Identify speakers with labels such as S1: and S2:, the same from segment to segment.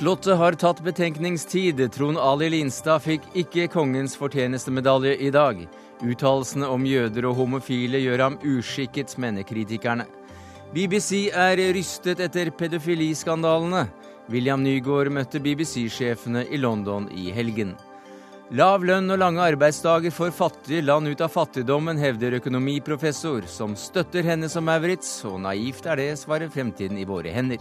S1: Slottet har tatt betenkningstid. Trond Ali Linstad fikk ikke kongens fortjenestemedalje i dag. Uttalelsene om jøder og homofile gjør ham uskikket, mener kritikerne. BBC er rystet etter pedofiliskandalene. William Nygaard møtte BBC-sjefene i London i helgen. Lav lønn og lange arbeidsdager får fattige land ut av fattigdommen, hevder økonomiprofessor, som støtter henne som Maurits, og naivt er det, svarer Fremtiden i våre hender.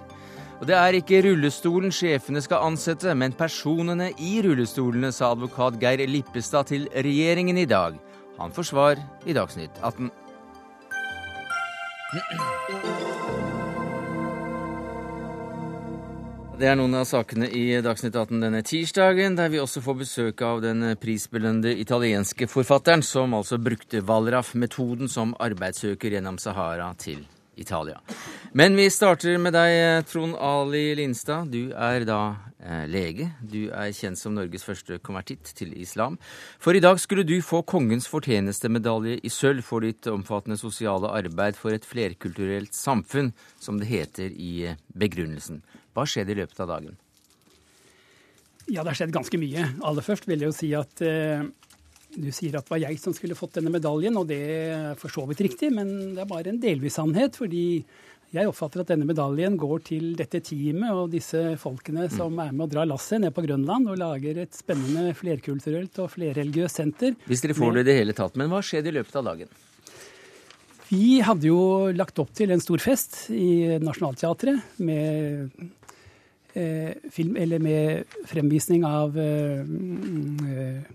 S1: Og det er ikke rullestolen sjefene skal ansette, men personene i rullestolene, sa advokat Geir Lippestad til regjeringen i dag. Han får svar i Dagsnytt 18. Det er noen av sakene i Dagsnytt 18 denne tirsdagen, der vi også får besøk av den prisbelønte italienske forfatteren som altså brukte Valraff-metoden som arbeidssøker gjennom Sahara til Italia. Men vi starter med deg, Trond Ali Linstad. Du er da eh, lege. Du er kjent som Norges første konvertitt til islam. For i dag skulle du få Kongens fortjenestemedalje i sølv for ditt omfattende sosiale arbeid for et flerkulturelt samfunn, som det heter i eh, begrunnelsen. Hva skjedde i løpet av dagen?
S2: Ja, det har skjedd ganske mye. Aller først vil jeg jo si at eh, du sier at det var jeg som skulle fått denne medaljen, og det er for så vidt riktig, men det er bare en delvis sannhet. fordi jeg oppfatter at denne medaljen går til dette teamet og disse folkene som er med og drar lasset ned på Grønland og lager et spennende flerkulturelt og flerreligiøst senter.
S1: Hvis dere får det i det hele tatt. Men hva skjedde i løpet av dagen?
S2: Vi hadde jo lagt opp til en stor fest i Nationaltheatret med, eh, film, med fremvisning av eh, mm,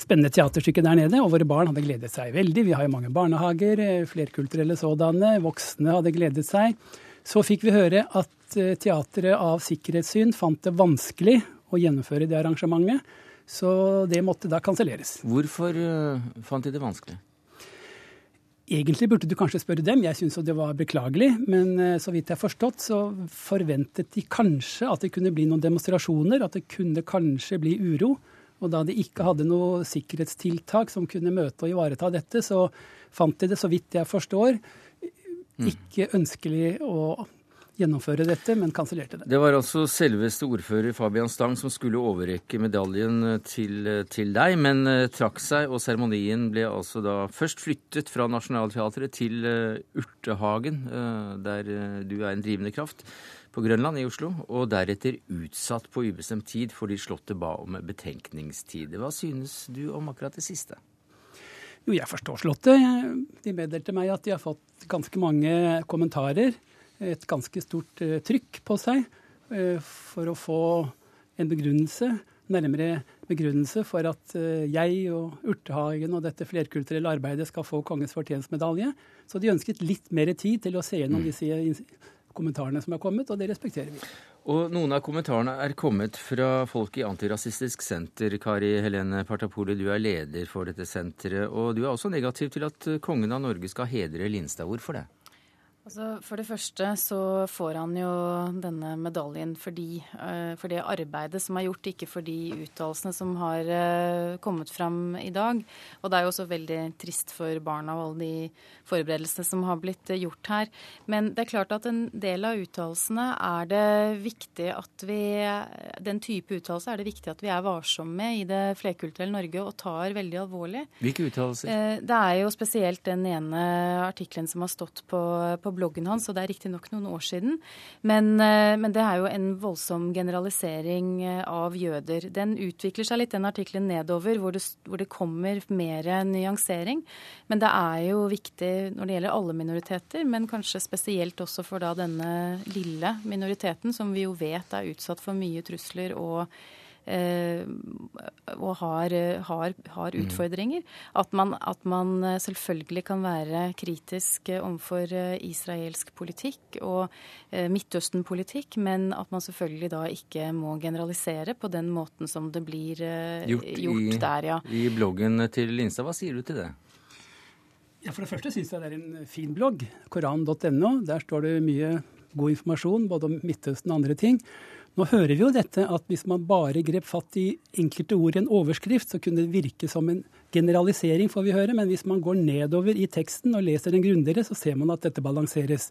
S2: spennende teaterstykke der nede, og våre barn hadde gledet seg veldig. Vi har jo mange barnehager, eh, flerkulturelle sådanne. Voksne hadde gledet seg. Så fikk vi høre at eh, teatret av sikkerhetssyn fant det vanskelig å gjennomføre det arrangementet, så det måtte da kanselleres.
S1: Hvorfor uh, fant de det vanskelig?
S2: Egentlig burde du kanskje spørre dem, jeg syns det var beklagelig. Men så vidt jeg har forstått, så forventet de kanskje at det kunne bli noen demonstrasjoner, at det kunne kanskje bli uro. Og da de ikke hadde noe sikkerhetstiltak som kunne møte og ivareta dette, så fant de det, så vidt jeg forstår, mm. ikke ønskelig å gjennomføre dette, men kansellerte det.
S1: Det var altså selveste ordfører Fabian Stang som skulle overrekke medaljen til, til deg, men uh, trakk seg, og seremonien ble altså da først flyttet fra Nationaltheatret til uh, Urtehagen, uh, der du er en drivende kraft på Grønland i Oslo, og deretter utsatt på ubestemt tid fordi Slottet ba om betenkningstid. Hva synes du om akkurat det siste?
S2: Jo, jeg forstår Slottet. De meddelte meg at de har fått ganske mange kommentarer, et ganske stort uh, trykk på seg, uh, for å få en begrunnelse, nærmere begrunnelse for at uh, jeg og Urtehagen og dette flerkulturelle arbeidet skal få Kongens fortjenstmedalje. Så de ønsket litt mer tid til å se gjennom mm. disse kommentarene som er kommet, og det respekterer vi.
S1: Og noen av kommentarene er kommet fra folk i Antirasistisk Senter. Kari Helene Partapoli, du er leder for dette senteret, og du er også negativ til at kongen av Norge skal hedre Linstad. Hvorfor det?
S3: Altså, for det første så får han jo denne medaljen fordi, uh, for det arbeidet som er gjort, ikke for de uttalelsene som har uh, kommet fram i dag. Og det er jo også veldig trist for barna og alle de forberedelsene som har blitt uh, gjort her. Men det er klart at en del av uttalelsene er det viktig at vi Den type uttalelse er det viktig at vi er varsomme med i det flerkulturelle Norge og tar veldig alvorlig.
S1: Hvilke uttalelser?
S3: det er jo spesielt den ene artikkelen som har stått på, på bloggen hans, og det er riktignok noen år siden. Men, eh, men, det er jo en voldsom generalisering eh, av jøder. Den utvikler seg litt, den artikkelen nedover, hvor det, hvor det kommer mer nyansering. Men det er jo viktig når det gjelder alle minoriteter, men kanskje spesielt også for da denne lille minoriteten, som vi jo vet er utsatt for mye trusler og og har, har, har mm. utfordringer. At man, at man, selvfølgelig kan være kritisk overfor eh, israelsk politikk og eh, Midtøsten-politikk, men at man selvfølgelig da ikke må generalisere på den måten som det blir gjort, gjort
S1: i,
S3: der, ja.
S1: I bloggen til Linstad, hva sier du til det?
S2: Ja, For det første syns jeg det er en fin blogg, koran.no. Der står det mye god informasjon både om Midtøsten og andre ting. Nå hører vi jo dette at hvis man bare grep fatt i enkelte ord i en overskrift, så kunne det virke som en generalisering, får vi høre. Men hvis man går nedover i teksten og leser den grundigere, så ser man at dette balanseres.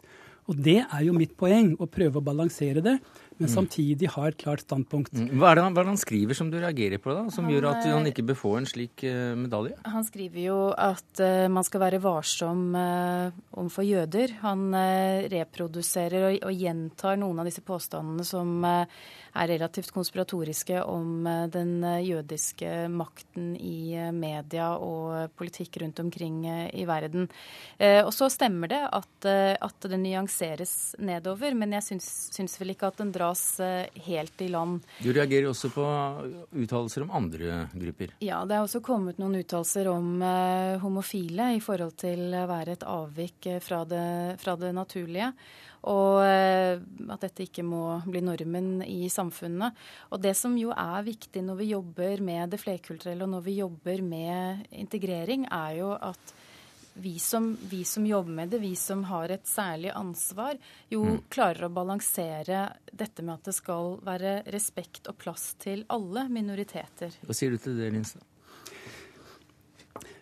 S2: Og det er jo mitt poeng, å prøve å balansere det men mm. samtidig har et klart standpunkt.
S1: Mm. Hva er, det han, hva er, det han, skriver som du reagerer på, da, som han, gjør at han ikke bør få en slik uh, medalje?
S3: Han skriver jo at uh, man skal være varsom uh, overfor jøder. Han reproduserer og, og, gjentar noen av disse påstandene som er relativt konspiratoriske om den jødiske makten i media og politikk rundt omkring i verden. Og så stemmer det at, at det nyanseres nedover, men jeg syns, syns vel ikke at den drar dras eh, helt i land.
S1: Du reagerer også på uttalelser om andre grupper?
S3: Ja, det er også kommet noen uttalelser om uh, homofile i forhold til å være et avvik eh, fra det, fra det naturlige. Og at dette ikke må bli normen i samfunnet. Og det som jo er viktig når vi jobber med det flerkulturelle og når vi jobber med integrering, er jo at vi som, vi som, jobber med det, vi som har et særlig ansvar, jo mm. klarer å balansere dette med at det skal være respekt og plass til alle minoriteter.
S1: Hva sier du til det, Linsa?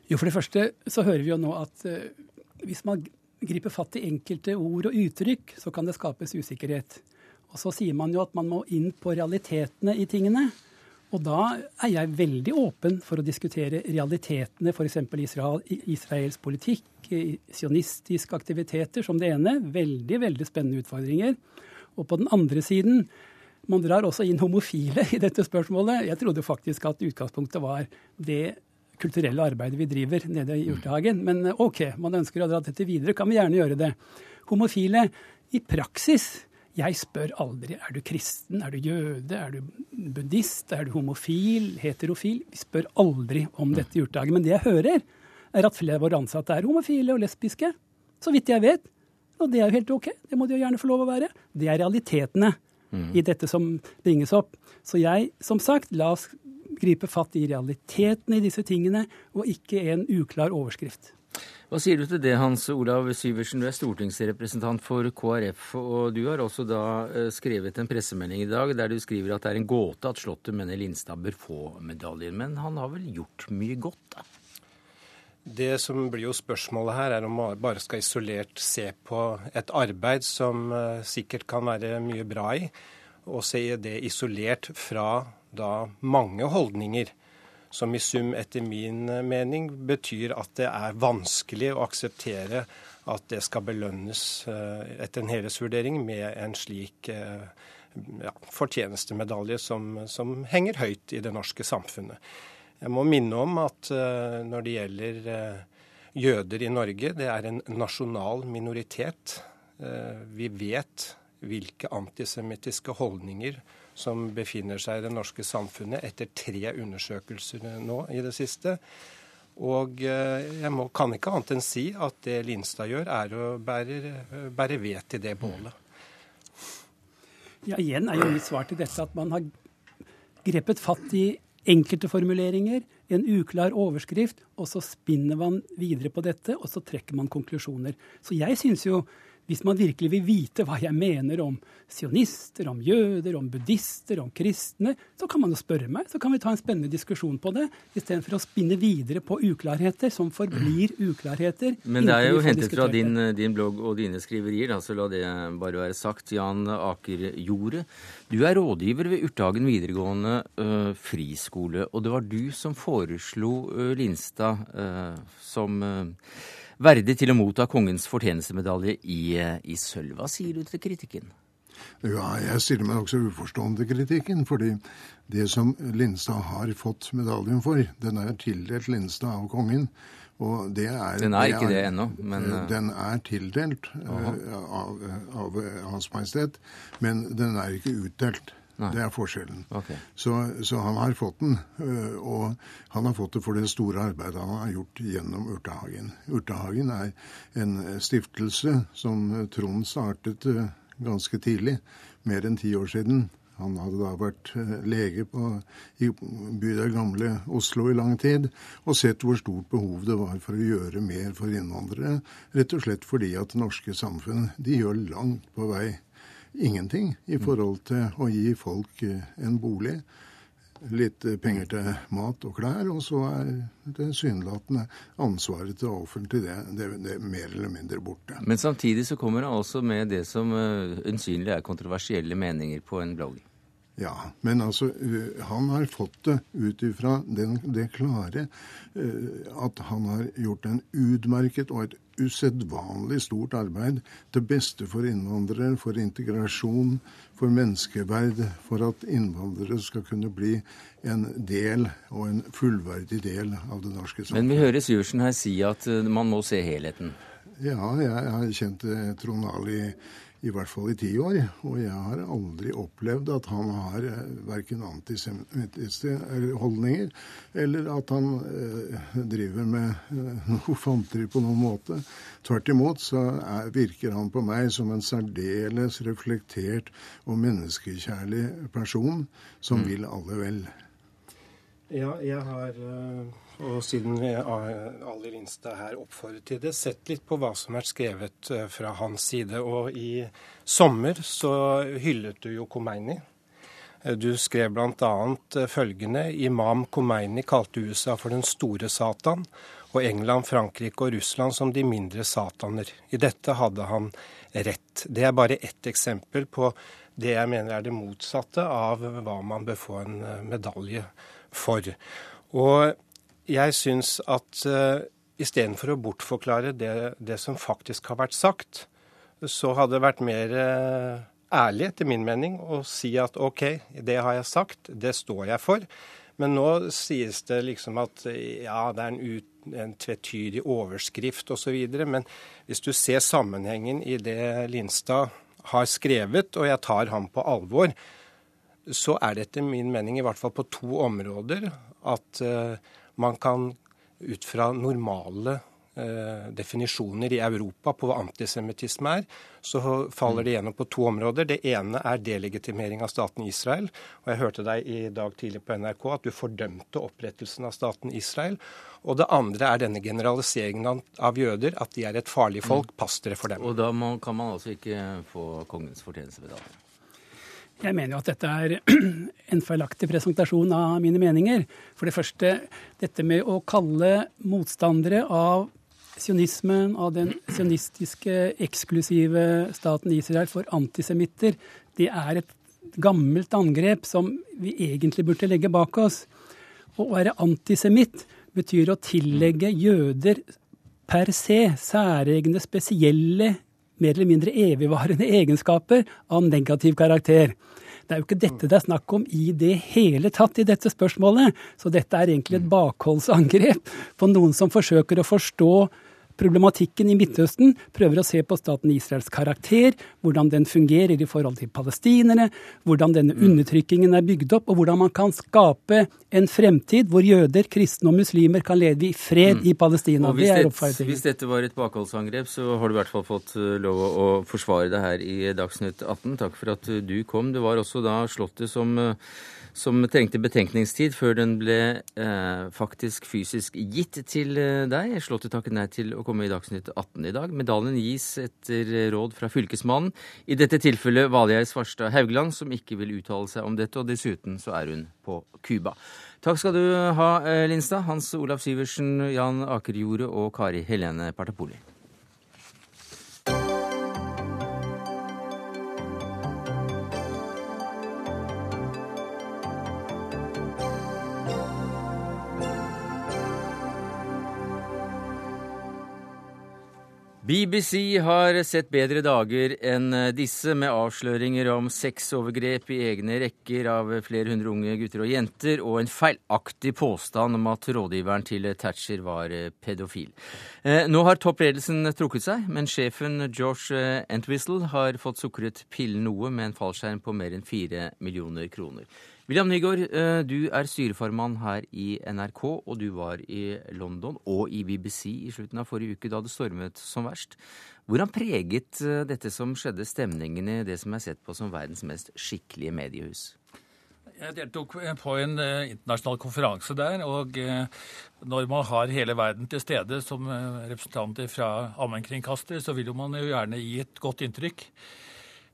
S2: Jo, for det første så hører vi jo nå at uh, hvis man griper fatt i enkelte ord og uttrykk, så kan det skapes usikkerhet. Og så sier man jo at man må inn på realitetene i tingene. Og da er jeg veldig åpen for å diskutere realitetene, f.eks. Israel, Israels politikk, sionistiske aktiviteter som det ene. Veldig, veldig spennende utfordringer. Og på den andre siden, man drar også inn homofile i dette spørsmålet. Jeg trodde faktisk at utgangspunktet var det kulturelle arbeidet vi driver nede i Urtehagen. Men OK, man ønsker å dra dette videre, kan vi gjerne gjøre det. Homofile i praksis jeg spør aldri er du kristen, er du jøde, er du buddhist, er du homofil, heterofil. Vi spør aldri om dette i Urtehagen. Men det jeg hører, er at flere av våre ansatte er homofile og lesbiske. Så vidt jeg vet. Og det er jo helt OK. Det må de jo gjerne få lov å være. Det er realitetene mm. i dette som bringes opp. Så jeg, som sagt, la oss gripe fatt i realitetene i disse tingene, og ikke en uklar overskrift.
S1: Hva sier du til det, Hans Olav Syversen, du er stortingsrepresentant for KrF. Og du har også da eh, skrevet en pressemelding i dag der du skriver at det er en gåte at Slottet mener Lindstad bør få medaljen. Men han har vel gjort mye godt, da?
S4: Det som blir jo spørsmålet her, er om man bare skal isolert se på et arbeid som eh, sikkert kan være mye bra i, og se det isolert fra da mange holdninger som i sum etter min eh, mening betyr at det er vanskelig å akseptere at det skal belønnes eh, etter en helhetsvurdering med en slik eh, ja, fortjenestemedalje som, som, henger høyt i det norske samfunnet. Jeg må minne om at når det gjelder jøder i Norge, det er en nasjonal minoritet. Vi vet hvilke antisemittiske holdninger som befinner seg i det norske samfunnet etter tre undersøkelser nå i det siste. Og eh, jeg må, kan ikke annet enn si at det Linstad gjør, er å bære, bære ved til det bålet.
S2: Ja, igjen er jo mitt svar til dette at man har grepet fatt i enkelte formuleringer, en uklar overskrift, og så spinner man videre på dette, og så trekker man konklusjoner. Så jeg syns jo hvis man virkelig vil vite hva jeg mener om sionister, om jøder, om buddhister, om kristne, så kan man jo spørre meg, så kan vi ta en spennende diskusjon på det, istedenfor å spinne videre på uklarheter som forblir uklarheter.
S1: Men det er jo hentet fra din, din, blogg og dine skriverier, så la det bare være sagt. Jan Aker Jordet, du er rådgiver ved Urtagen videregående uh, friskole, og det var du som foreslo uh, Linstad uh, som verdig til å motta kongens fortjenestemedalje i, eh, i sølv. Hva sier du til kritikken?
S5: Ja, Jeg stiller meg også uforstående kritikken. fordi det som Lindstad har fått medaljen for, den er tildelt Lindstad av kongen. Og det er,
S1: den er ikke det, det ennå, men
S5: uh... Den er tildelt uh, av, av, Hans Majestet, men den er ikke utdelt. Nei. Det er forskjellen. Okay. Så, så, han har fått den. Øh, og han har fått det for det store arbeidet han har gjort gjennom Urtehagen. Urtehagen er en stiftelse som Trond startet øh, ganske tidlig, mer enn ti år siden. Han hadde da vært øh, lege på, i bydel Gamle Oslo i lang tid og sett hvor stort behov det var for å gjøre mer for innvandrere. Rett og slett fordi at det norske samfunn de gjør langt på vei ingenting i forhold til å gi folk eh, en bolig. litt penger til mat og klær, og så er det synlatende ansvaret til offentlig det, det, det, er mer eller mindre borte.
S1: Men samtidig så kommer han også med det som unnsynlig er kontroversielle meninger på en blogg.
S5: Ja, men altså, han har fått det ut ifra det klare at han har gjort en utmerket og et usedvanlig stort arbeid til beste for innvandrere, for integrasjon, for menneskeverd, for at innvandrere skal kunne bli en del og en fullverdig del av det norske samfunnet.
S1: Men vi hører Syversen her si at man må se helheten.
S5: Ja, jeg har kjent Trond Ali i hvert fall i ti år. Og jeg har aldri opplevd at han har eh, verken antisemittiske holdninger, eller at han eh, driver med eh, noe fanteri på noen måte. Tvert imot så er, virker han på meg som en særdeles reflektert og menneskekjærlig person som mm. vil alle vel.
S4: Ja, jeg har og siden Ali Lindstad her oppfordret til det, sett litt på hva som er skrevet eh, fra hans side. Og i sommer så hyllet du jo Khomeini. Eh, du skrev bl.a. Eh, følgende Imam Khomeini kalte USA for den store Satan, og England, Frankrike og Russland som de mindre sataner. I dette hadde han rett. Det er bare ett eksempel på det jeg mener er det motsatte av hva man bør få en medalje for. Og jeg syns at uh, istedenfor å bortforklare det, det, som faktisk har vært sagt, så hadde det vært mer uh, ærlig, etter min mening, å si at OK, det har jeg sagt, det står jeg for. Men nå sies det liksom at ja, det er en, ut, en tvetydig overskrift osv. Men hvis du ser sammenhengen i det Linstad har skrevet, og jeg tar ham på alvor, så er det etter min mening i hvert fall på to områder at uh, man kan ut fra normale eh, definisjoner i Europa på hva antisemittisme er, så faller det gjennom på to områder. Det ene er delegitimering av staten Israel. Og jeg hørte deg i dag tidlig på NRK at du fordømte opprettelsen av staten Israel. Og det andre er denne generaliseringen av jøder, at de er et farlig folk. Pass dere for dem.
S1: Og da kan man altså ikke få kongens fortjenestemedalje?
S2: Jeg mener jo at dette er en feilaktig presentasjon av mine meninger. For det første, dette med å kalle motstandere av sionismen, av den sionistiske, eksklusive staten Israel, for antisemitter, det er et gammelt angrep som vi egentlig burde legge bak oss. Å være antisemitt betyr å tillegge jøder per se særegne, spesielle mer eller mindre evigvarende egenskaper av negativ karakter. Det er jo ikke dette det er snakk om i det hele tatt i dette spørsmålet. Så dette er egentlig et bakholdsangrep på noen som forsøker å forstå problematikken i Midtøsten, prøver å se på staten Israels karakter, hvordan den fungerer i forhold til palestinere, hvordan denne mm. undertrykkingen er bygd opp, og hvordan man kan skape en fremtid hvor jøder, kristne og muslimer kan leve i fred mm. i Palestina.
S1: Det er oppfordringen. Hvis dette var et bakholdsangrep, så har du i hvert fall fått eh, lov å forsvare det her i Dagsnytt 18. Takk for at du kom. Det var også da Slottet som eh, som trengte betenkningstid før den ble eh, faktisk fysisk gitt til eh, deg. Slottet takket nei til å komme i Dagsnytt 18 i dag. Medaljen gis etter råd fra fylkesmannen, i dette tilfellet Valgeir Svarstad Haugland, som ikke vil uttale seg om dette, og dessuten så er hun på Cuba. Takk skal du ha, eh, Linstad, Hans Olav Syversen, Jan Akerjordet og Kari Helene Partapoli. BBC har sett bedre dager enn disse, med avsløringer om sexovergrep i egne rekker av flere hundre unge gutter og jenter, og en feilaktig påstand om at rådgiveren til Thatcher var pedofil. Eh, nå har toppledelsen trukket seg, men sjefen George Entwistle har fått sukret pillen noe med en fallskjerm på mer enn fire millioner kroner. William Nygaard, eh, du er styreformann her i NRK, og du var i London og i BBC i slutten av forrige uke da det stormet som verst. Hvordan preget eh, dette som skjedde, stemningen i det som er sett på som verdens mest skikkelige mediehus?
S6: Jeg deltok på en uh, internasjonal konferanse der, og når man har hele verden til stede som representanter fra allmennkringkaster, så vil jo man jo gjerne gi et godt inntrykk.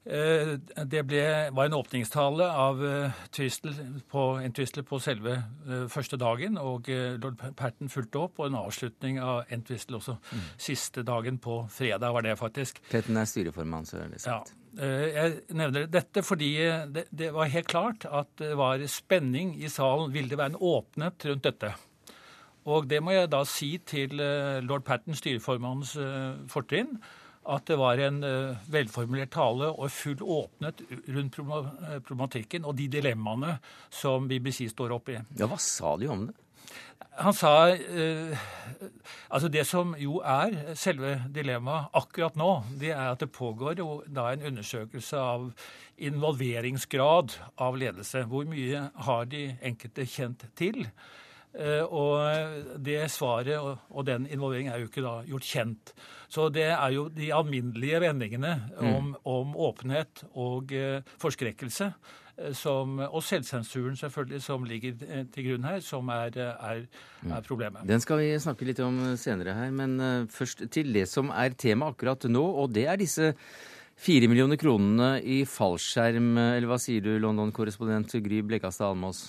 S6: Eh, det ble, var en åpningstale av uh, Twistle på, en Twistle på selve uh, første dagen, og lord Patten fulgte opp, og en avslutning av en Twistle også mm. siste dagen på fredag, var det faktisk.
S1: Patten er styreformann, så er det sagt.
S6: Ja. Jeg nevner dette fordi det, det, var helt klart at det var spenning i salen. Ville det være en åpnet rundt dette? Og det må jeg da si til lord Patten, styreformannens fortrinn at det var en uh, velformulert tale og full åpnet rundt eh, problematikken og de dilemmaene som BBC står oppe i.
S1: Ja, Hva sa de om det?
S6: Han sa uh, Altså, det som jo er selve dilemmaet akkurat nå, det er at det pågår jo da en undersøkelse av involveringsgrad av ledelse. Hvor mye har de enkelte kjent til? Eh, og det svaret og den involveringen er jo ikke da gjort kjent. Så det er jo de alminnelige vendingene om, mm. om åpenhet og eh, forskrekkelse eh, som, og selvsensuren selvfølgelig som ligger til grunn her, som er, er, mm. er, problemet.
S1: Den skal vi snakke litt om senere her, men først til det som er tema akkurat nå, og det er disse fire millioner kronene i fallskjerm, eller hva sier du, London-korrespondent Gry Blekastad Almås?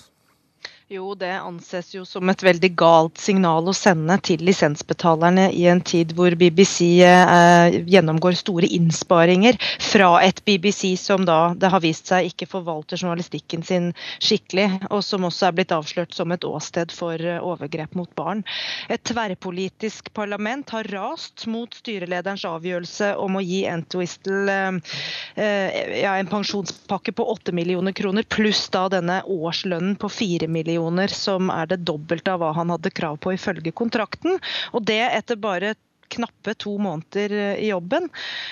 S7: Jo, det anses jo som et veldig galt signal å sende til lisensbetalerne i en tid hvor BBC eh, gjennomgår store innsparinger fra et BBC som da det har vist seg ikke forvalter journalistikken sin skikkelig, og som også er blitt avslørt som et åsted for eh, overgrep mot barn. Et tverrpolitisk parlament har rast mot styrelederens avgjørelse om å gi Entwistle eh, eh, ja, en pensjonspakke på 8 millioner kroner, pluss da denne årslønnen på 4 millioner millioner, som er det dobbelte av hva han hadde krav på ifølge kontrakten. Og det etter bare knappe to måneder i jobben.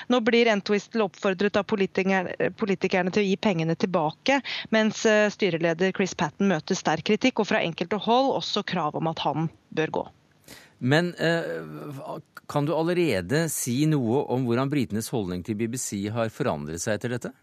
S7: Nå blir Entwistle oppfordret av politikerne til å gi pengene tilbake, mens eh, styreleder Chris Patten møter sterk kritikk, og fra enkelte hold også krav om at han bør gå.
S1: Men eh, kan du allerede si noe om hvordan britenes holdning til BBC har forandret seg etter dette?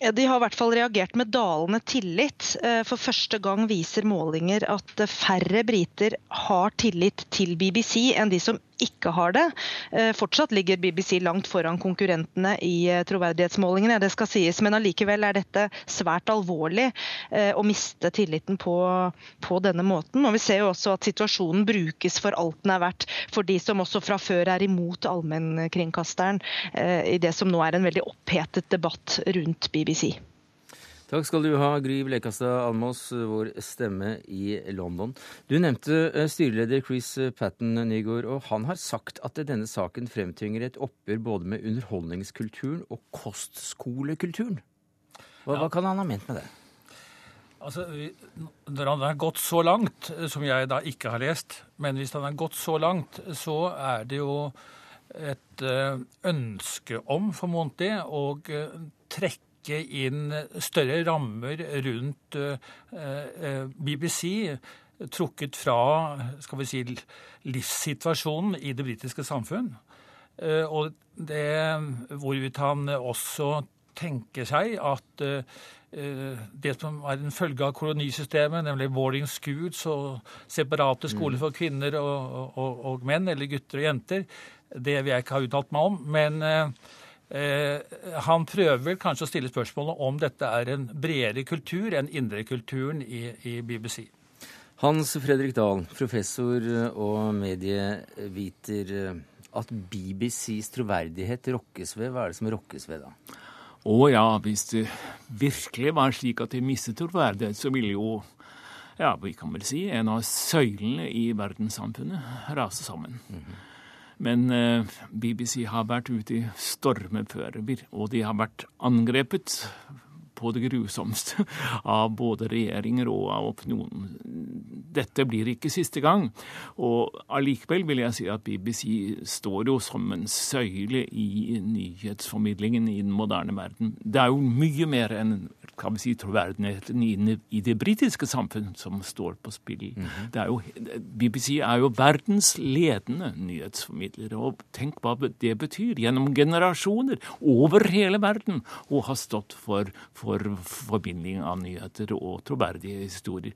S7: De har i hvert fall reagert med dalende tillit. Eh, for første gang viser målinger at færre briter har tillit til BBC enn de som ikke har det. Eh, fortsatt ligger BBC langt foran konkurrentene i eh, troverdighetsmålingene, det skal sies. Men allikevel er dette svært alvorlig eh, å miste tilliten på, på denne måten. Og Vi ser jo også at situasjonen brukes for alt den er verdt for de som også fra før er imot allmennkringkasteren i det som nå er en veldig opphetet debatt rundt BBC.
S1: Takk skal du ha, Gry Blekastad Almås, vår stemme i London. Du nevnte eh, styreleder Chris Patten Nygaard, og han har sagt at denne saken fremtvinger et oppgjør både med underholdningskulturen og kostskolekulturen. Hva, ja. hva kan han ha ment med det?
S6: Altså, Når han har gått så langt, eh, som jeg da ikke har lest, men hvis han har gått så langt, så er det jo et eh, ønske om, formodentlig, å trekke trekke inn større rammer rundt eh, eh, BBC, trukket fra skal vi si, livssituasjonen i det britiske samfunn. Eh, og det hvorvidt han også tenker seg at det som er en følge av kolonisystemet, nemlig boarding schools og separate skoler mm. for kvinner og, og, og menn, eller gutter og jenter, det vil jeg ikke ha uttalt meg om. Men han prøver vel kanskje å stille spørsmålet om dette er en bredere kultur enn indrekulturen i, i BBC.
S1: Hans Fredrik Dahl, professor og medieviter. At BBCs troverdighet rokkes ved, hva er det som rokkes ved da?
S8: Å ja, hvis det virkelig var slik at de mistet troverdighet, så ville jo, ja, vi kan vel si, en av søylene i verdenssamfunnet rase sammen. Mm -hmm. Men eh, BBC har vært ute i stormer og de har vært angrepet på det grusomste av både regjeringer og av opinionen. Dette blir ikke siste gang. Og allikevel vil jeg si at BBC står jo som en søyle i nyhetsformidlingen i den moderne verden. Det er jo mye mer enn kan vi si, troverdigheten i det britiske samfunn som står på spill. Mm -hmm. er jo, BBC er jo verdens ledende nyhetsformidlere. Og tenk hva det betyr. Gjennom generasjoner over hele verden å ha stått for, for for forbinding av nyheter og troverdige historier.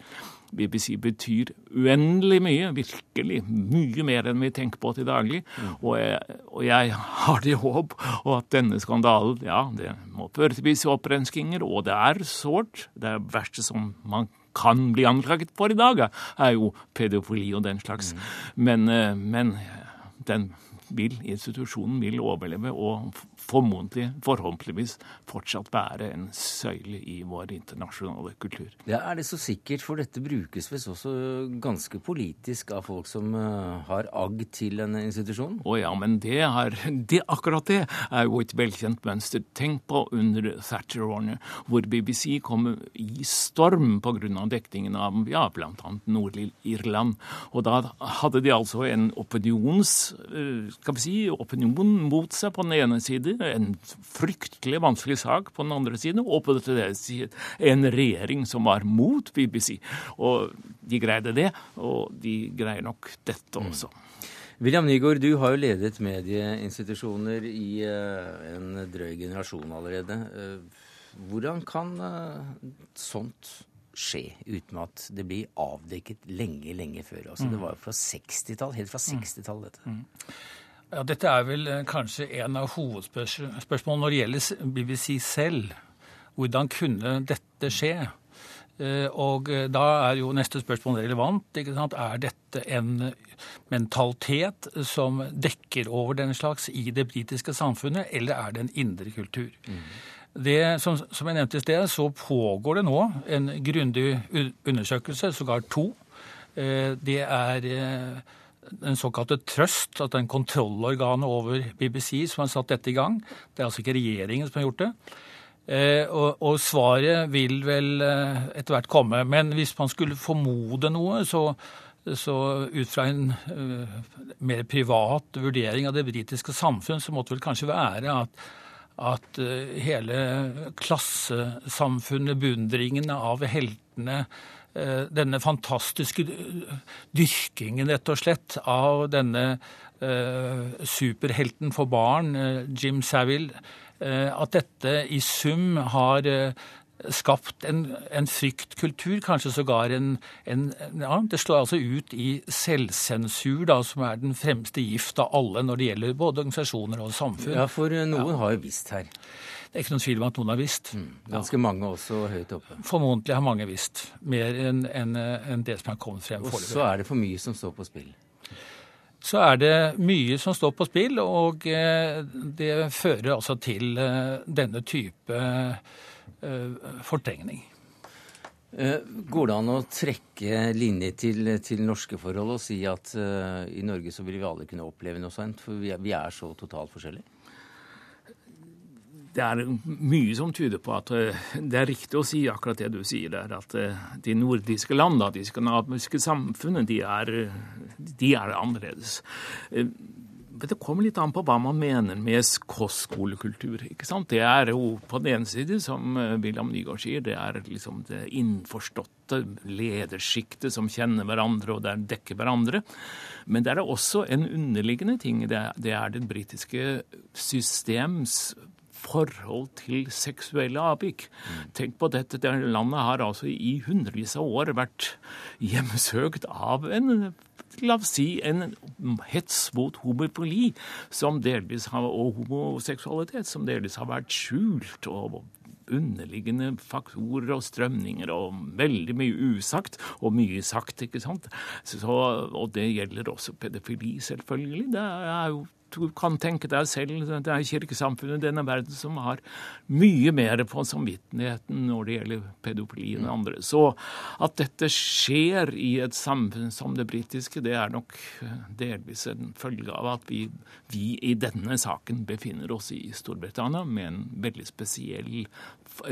S8: BBC betyr uendelig mye, virkelig. Mye mer enn vi tenker på til daglig. Mm. Og, jeg, og jeg har det i håp og at denne skandalen ja, det må føre til visse opprenskinger, og det er sårt. Det er verste som man kan bli anklaget for i dag, er jo pedofili og den slags. Mm. Men, eh, men den vil, institusjonen vil overleve og formodentlig, forhåpentligvis, fortsatt være en søyle i vår internasjonale kultur.
S1: Ja, Er det så sikkert, for dette brukes visst også ganske politisk av folk som uh, har agg til denne institusjonen?
S8: Å ja, men det er, det, akkurat det er jo et velkjent mønster. Tenk på under Thatcher-årene, hvor BBC kom i storm pga. dekningen av ja, bl.a. Nord-Irland. Og da hadde de altså en opinions... Uh, skal vi si, opinion mot seg på den ene side, en fryktelig vanskelig sak på den andre siden, og på den andre siden en regjering som var mot BBC. Og de greide det, og de greier nok dette mm. også. Mm.
S1: William Nygaard, du har jo ledet medieinstitusjoner i uh, en drøy generasjon allerede. Uh, hvordan kan uh, sånt skje uten at det blir avdekket lenge, lenge før? Altså, mm. Det var jo fra 60-tall, helt fra 60-tallet, dette. Mm.
S6: Ja, Dette er vel eh, kanskje en av hovedspørsmålene når det gjelder BBC selv. Hvordan kunne dette skje? Eh, og eh, da er jo neste spørsmål relevant. ikke sant? Er dette en mentalitet som dekker over den slags i det britiske samfunnet, eller er det en indre kultur? Mm. Det, som, som, jeg nevnte i sted, så pågår det nå en grundig undersøkelse, sågar to. Det er den såkalte Trøst, at den kontrollorganet over BBC som har satt dette i gang. Det er altså ikke regjeringen som har gjort det. Eh, og, og, svaret vil vel eh, etter hvert komme. Men hvis man skulle formode noe, så, så ut fra en uh, mer privat vurdering av det britiske samfunn, så måtte vel kanskje være at, at uh, hele klassesamfunnet, beundringen av heltene, Eh, denne fantastiske dyrkingen, rett og slett, av denne uh, superhelten for barn, Jim Savile, at dette i sum har skapt en, en, fryktkultur, kanskje sågar en, en, ja, Det slår altså ut i selvsensur, da, som er den fremste gift av alle når det gjelder både organisasjoner og samfunn.
S1: Ja, for noen ja. har jo visst her.
S6: Det er ikke noen tvil om at noen har visst. Mm,
S1: ganske ja. mange også høyt oppe.
S6: Formodentlig har mange visst. Mer enn en, en det som er kommet frem
S1: foreløpig. Og så er det for mye som står på spill?
S6: Så er det mye som står på spill, og eh, det fører altså til eh, denne type eh, fortrengning.
S1: Går det an å trekke linje til, til, norske forhold og si at uh, i Norge så vil vi alle kunne oppleve noe sånt? For vi er, vi er så totalt forskjellige?
S8: det er mye som tyder på at eh, det er riktig å si akkurat det du sier der, at eh, de nordiske landene, de skandinaviske samfunnene, de er, de er annerledes. Eh, det kommer litt an på hva man mener med kostskolekultur. ikke sant? Det er jo på den ene side, som William Nygaard sier, det er liksom det innforståtte ledersjiktet som kjenner hverandre og der dekker hverandre. Men det er også en underliggende ting. Det er det, er det britiske systems forhold til seksuelle avvik. Mm. Tenk på dette, det landet har altså i hundrevis av år vært hjemsøkt av en la oss si, en hets mot homofili som delvis har, og homoseksualitet som delvis har vært skjult. og underliggende faktorer og strømninger og veldig mye usagt og mye sagt, ikke sant. Så, og det gjelder også pedofili, selvfølgelig. Det er jo du kan tenke deg selv, det er kirkesamfunnet i denne verden som har mye mer på samvittigheten når det gjelder pedofili enn andre. Så at dette skjer i et samfunn som det britiske, det er nok delvis en følge av at vi, vi i denne saken befinner oss i Storbritannia med en veldig spesiell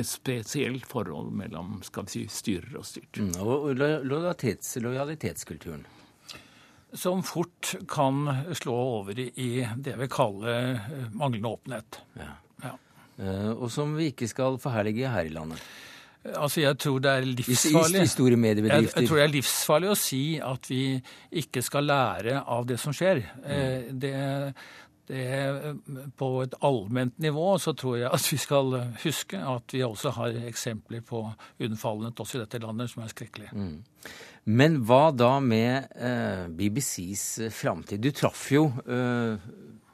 S8: spesielt forhold mellom skal vi si, styrer og styrt.
S1: Mm, og lojalitets, lojalitetskulturen
S6: som fort kan slå over i det vi kaller eh, manglende åpenhet. Ja.
S1: Ja. Uh, og som vi ikke skal forherlige her i landet.
S6: Altså, jeg tror det er livsfarlig. Jeg, jeg, tror det er livsfarlig å si at vi ikke skal lære av det som skjer. Mm. Uh, det, det, på et allment nivå så tror jeg at vi skal huske at vi også har eksempler på unnfallenhet også i dette landet som er skrekkelig. Mm.
S1: Men hva da med eh, BBCs eh, framtid? Du traff jo eh,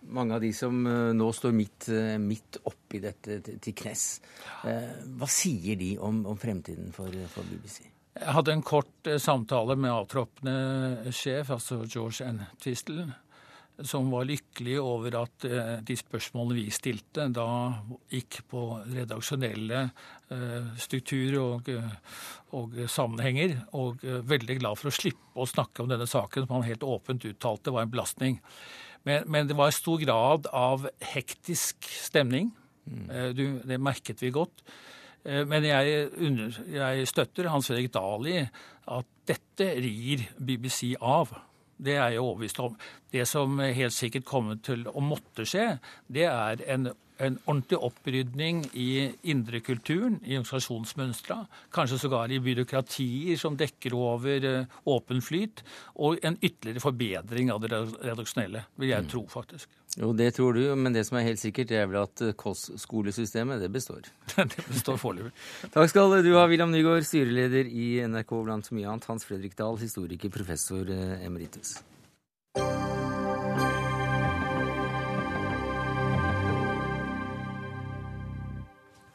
S1: mange av de som eh, nå står midt, eh, midt oppi dette til, knes. Eh, hva sier de om, om fremtiden for, for, BBC?
S6: Jeg hadde en kort samtale med avtroppende sjef, altså George N. Twistle som var lykkelig over at eh, de spørsmålene vi stilte, da gikk på redaksjonelle eh, strukturer og, eh, og, sammenhenger. Og veldig glad for å slippe å snakke om denne saken, som han helt åpent uttalte var en belastning. Men, men det var stor grad av hektisk stemning. Mm. Du, det merket vi godt. Men jeg, jeg støtter Hans Fredrik Dahl i at dette rir BBC av. Det er jeg overbevist om. Det som helt sikkert kommer til å måtte skje, det er en, en ordentlig opprydning i indrekulturen, i organisasjonsmønstra, kanskje sågar i byråkratier som dekker over uh, åpen flyt, og en ytterligere forbedring av det redaksjonelle, vil jeg mm. tro, faktisk.
S1: Jo, det tror du, men det som er helt sikkert, det er vel at KOS-skolesystemet, det består.
S6: det består foreløpig.
S1: Takk skal du ha, William Nygaard, styreleder i NRK blant så mye annet. Hans Fredrik Dahl, historiker, professor eh, emeritus.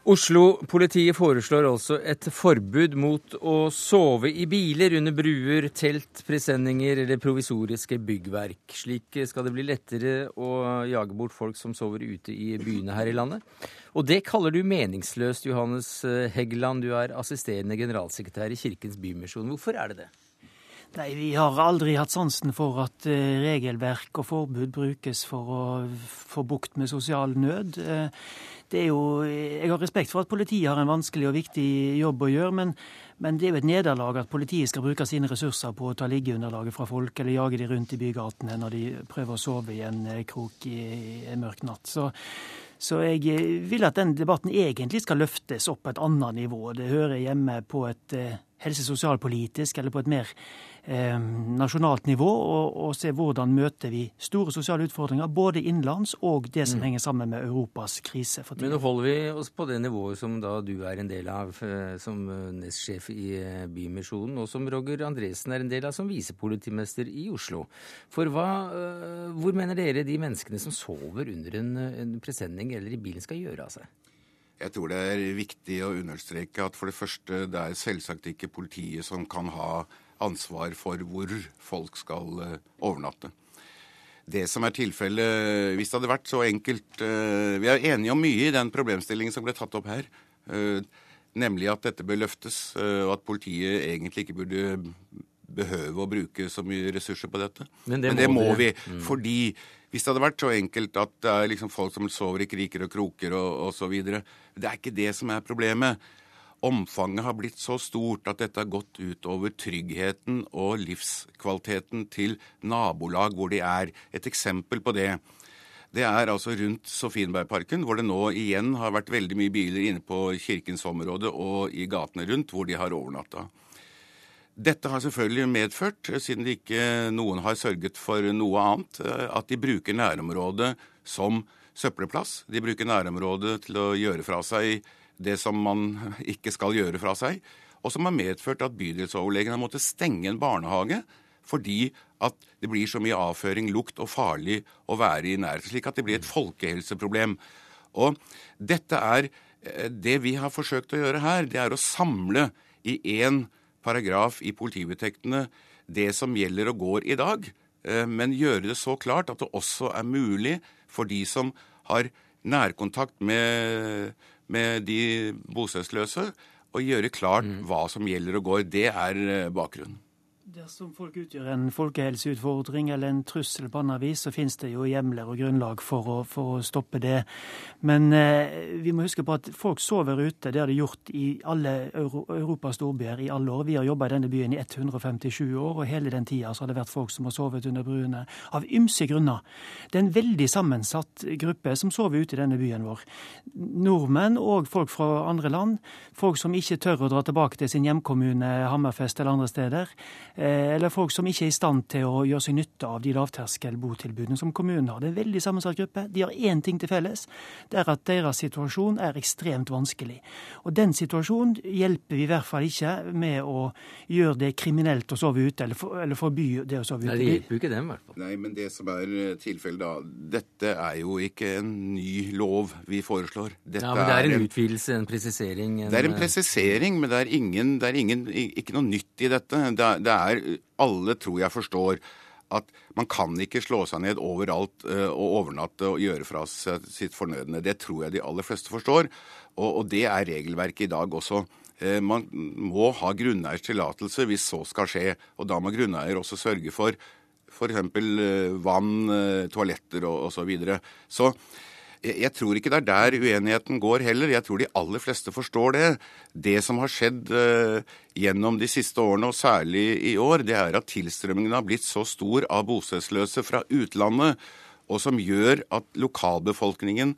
S1: Oslo-politiet foreslår altså et forbud mot å sove i biler under bruer, telt, presenninger eller provisoriske byggverk. Slik skal det bli lettere å jage bort folk som sover ute i byene her i landet. Og det kaller du meningsløst, Johannes Heggeland. Du er assisterende generalsekretær i Kirkens Bymisjon. Hvorfor er det det?
S9: Nei, Vi har aldri hatt sansen for at eh, regelverk og forbud brukes for å få bukt med sosial nød. Eh, jo, Jeg har respekt for at politiet har en vanskelig og viktig jobb å gjøre, men, men det er jo et nederlag at politiet skal bruke sine ressurser på å ta liggeunderlaget fra folk, eller jage de rundt i bygatene når de prøver å sove i en eh, krok i en mørk natt. Så, så jeg vil at den debatten egentlig skal løftes opp på et annet nivå. Det hører hjemme på et helse- og sosialpolitisk, eller på et mer eh, nasjonalt nivå og, og, se hvordan møter vi store sosiale utfordringer, både innenlands og det som mm. henger sammen med Europas krise. for
S1: tiden. Men nå holder vi oss på det nivået som da du er en del av eh, som eh, nestsjef i Bymisjonen, og som Roger Andresen er en del av som visepolitimester i Oslo. For hva, hvor mener dere de menneskene som sover under en, en presenning eller i bilen, skal gjøre av seg?
S10: Jeg tror det er viktig å understreke at for det første, det er selvsagt ikke politiet som kan ha ansvar for hvor folk skal eh, overnatte. Det som er tilfellet, hvis det hadde vært så enkelt eh, Vi er enige om mye i den problemstillingen som ble tatt opp her. Eh, nemlig at dette bør løftes, og at politiet egentlig ikke burde behøve å bruke så mye ressurser på dette. Men det, Men det må, må vi. Mm. Fordi hvis det hadde vært så enkelt at det er liksom folk som sover i kriker og kroker og osv. Det er ikke det som er problemet omfanget har blitt så stort at dette har gått utover tryggheten og livskvaliteten til nabolag hvor de er. Et eksempel på det. Det er altså rundt Sofienbergparken, hvor det nå igjen har vært veldig mye biler inne på kirkens område og i gatene rundt, hvor de har overnatta. Dette har selvfølgelig medført, siden ikke noen har sørget for noe annet, at de bruker nærområdet som søppelplass. De bruker nærområdet til å gjøre fra seg det som man ikke skal gjøre fra seg, og som har medført at bydelsoverlegen har måttet stenge en barnehage fordi at det blir så mye avføring, lukt og farlig å være i nærheten. Slik at det blir et folkehelseproblem. Og dette er eh, Det vi har forsøkt å gjøre her, det er å samle i én paragraf i politivedtektene det som gjelder og går i dag, eh, men gjøre det så klart at det også er mulig for de som har nærkontakt med med de bostedsløse og gjøre klart mm. hva som gjelder og går. Det er eh, bakgrunnen.
S9: Dersom folk utgjør en folkehelseutfordring eller en trussel på annet vis, så finnes det jo hjemler og grunnlag for å, for å stoppe det. Men eh, vi må huske på at folk sover ute. Det har de gjort i alle Euro Europas storbyer i alle år. Vi har jobba i denne byen i 157 år, og hele den tida har det vært folk som har sovet under bruene. Av ymse grunner. Det er en veldig sammensatt gruppe som sover ute i denne byen vår. Nordmenn og folk fra andre land. Folk som ikke tør å dra tilbake til sin hjemkommune Hammerfest eller andre steder. Eh, eller folk som ikke er i stand til å gjøre seg nytte av de lavterskelbotilbudene som kommunen har. Det er en veldig sammensatt gruppe. De har én ting til felles. Det er at deres situasjon er ekstremt vanskelig. Og den situasjonen hjelper vi i hvert fall ikke med å gjøre det kriminelt å sove ute, eller, for, eller forby det å sove ute.
S1: Nei, det hjelper jo ikke dem, i hvert fall.
S10: Nei, men det som er eh, tilfellet da, dette er jo ikke en ny lov vi foreslår. Dette
S1: ja, men Det er en, en utvidelse, en presisering?
S10: En, det er en presisering, men det er, ingen, det er ingen, ikke noe nytt i dette. Det er, det er er Alle tror jeg forstår at man kan ikke slå seg ned overalt uh, og overnatte og gjøre fra seg sitt fornødne. Det tror jeg de aller fleste forstår, og, og det er regelverket i dag også. Uh, man må ha grunneiers tillatelse hvis så skal skje, og da må grunneier også sørge for f.eks. Uh, vann, toaletter og osv. Så, videre. så jeg tror ikke det er der uenigheten går heller. Jeg tror de aller fleste forstår det. Det som har skjedd uh, gjennom de siste årene, og særlig i år, det er at tilstrømmingen har blitt så stor av bostedsløse fra utlandet, og som gjør at lokalbefolkningen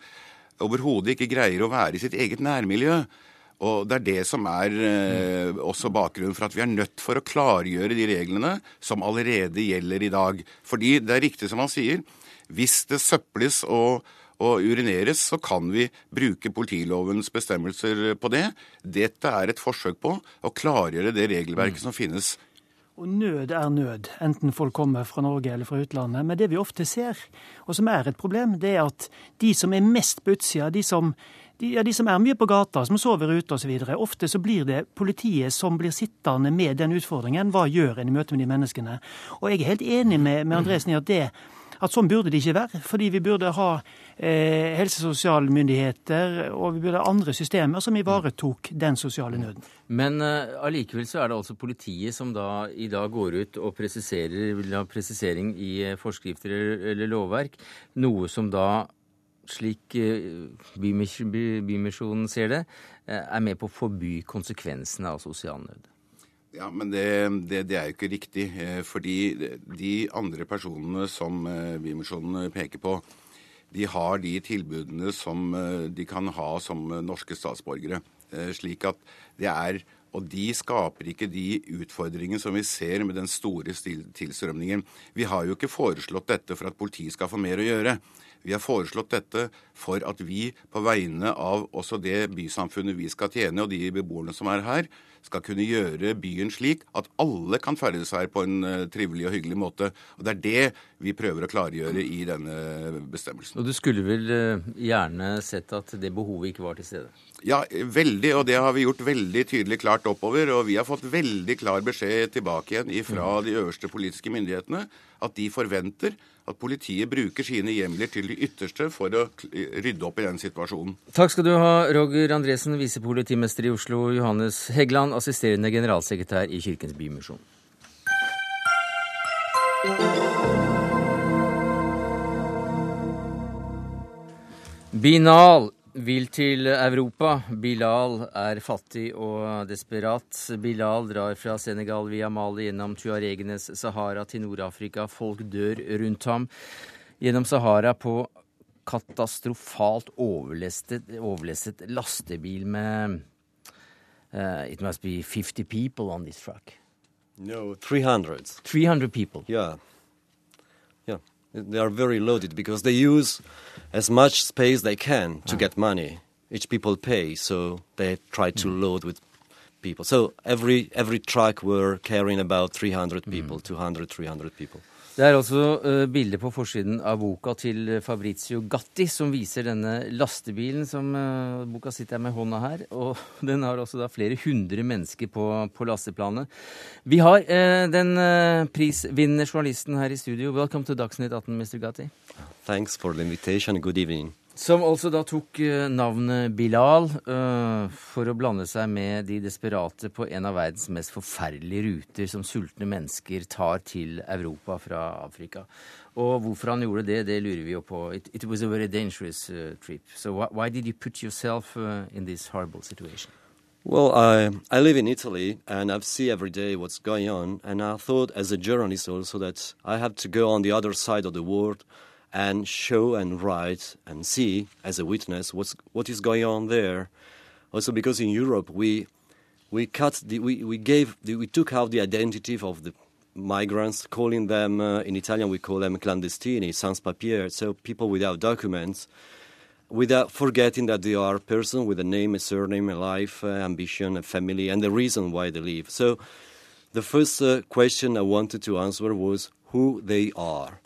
S10: overhodet ikke greier å være i sitt eget nærmiljø. Og Det er det som er eh, også bakgrunnen for at vi er nødt for å klargjøre de reglene som allerede gjelder i dag. Fordi det er riktig som han sier, hvis det søples og og urineres, så kan vi bruke politilovens bestemmelser på det. Dette er et forsøk på å klargjøre det regelverket mm. som finnes.
S9: Og nød er nød, enten folk kommer fra Norge eller fra utlandet. Men det vi ofte ser, og som er et problem, det er at de som er mest på utsida, de som de, ja, de som er mye på gata, som sover ute osv. Ofte så blir det politiet som blir sittende med den utfordringen. Hva gjør en i møte med de menneskene? Og jeg er helt enig med, med Andresen i at det at sånn burde det ikke være. Fordi vi burde ha eh, helse- og sosialmyndigheter og vi burde ha andre systemer som ivaretok den sosiale nøden.
S1: Men allikevel allikevel så er det altså politiet som da i dag går ut og presiserer, vil ha presisering i uh, forskrifter eller, lovverk. Noe som da, slik uh, Bymisjonen ser det, er med på å forby konsekvensene av sosial nød.
S10: Ja, men det, det, det, er jo ikke riktig. Eh, fordi de andre personene som eh, Bymisjonen peker på, de har de tilbudene som eh, de kan ha som norske statsborgere. Slik at det er Og de skaper ikke de utfordringene som vi ser med den store tilstrømningen. Vi har jo ikke foreslått dette for at politiet skal få mer å gjøre. Vi har foreslått dette for at vi på vegne av også det bysamfunnet vi skal tjene, og de beboerne som er her, skal kunne gjøre byen slik at alle kan ferdes her på en uh, trivelig og hyggelig måte. Og Det er det vi prøver å klargjøre i denne bestemmelsen.
S1: Og Du skulle vel uh, gjerne sett at det behovet ikke var til stede?
S10: Ja, veldig. Og det har vi gjort veldig tydelig klart oppover. Og vi har fått veldig klar beskjed tilbake igjen fra mm. de øverste politiske myndighetene at de forventer at politiet bruker sine hjemler til det ytterste for å rydde opp i den situasjonen.
S1: Takk skal du ha, Roger Andresen, visepolitimester i Oslo, Johannes Heggeland, assisterende generalsekretær i Kirkens Bymisjon. Binal vil til Europa. Bilal er fattig og desperat. Bilal drar fra Senegal via Mali gjennom tuaregenes Sahara til Nord-Afrika. Folk dør rundt ham. Gjennom Sahara på katastrofalt overlestet, overlestet lastebil med uh, It must be 50 people on this truck.
S11: No, 300.
S1: 300 people.
S11: Yeah. They are very loaded because they use as much space they can to ah. get money. Each people pay, so they try to mm. load with people. So every every truck were carrying about 300 mm. people, mm. 200, 300 people.
S1: Det er altså uh, bilde på forsiden av boka til Fabrizio Gatti som viser denne lastebilen som uh, boka sitter med hånda her. Og den har også da flere hundre mennesker på, på lasteplanet. Vi har uh, den prisvinnende journalisten her i studio. Welcome to Dagsnytt 18, Mr. Gatti.
S11: Thanks for the invitation. Good evening.
S1: Som altså da tok eh, navnet Bilal uh, for å blande seg med de desperate på en av verdens mest forferdelige ruter som sultne mennesker tar til Europa fra Afrika. Og hvorfor han gjorde det, det lurer vi jo på. It, it was a very dangerous uh, trip. So why, why, did you put yourself uh, in this horrible situation?
S11: Well, I, I live in Italy and I see every day what's going on. And I thought, as a journalist, also that I have to go on the other side of the world and show and write and see as a witness what's what is going on there. Also, because in Europe we we cut the, we we gave the, we took out the identity of the migrants, calling them uh, in Italian we call them clandestini, sans papier, so people without documents, without forgetting that they are a person with a name, a surname, a life, uh, ambition, a family, and the reason why they leave. So the first uh, question I wanted to answer was who they are,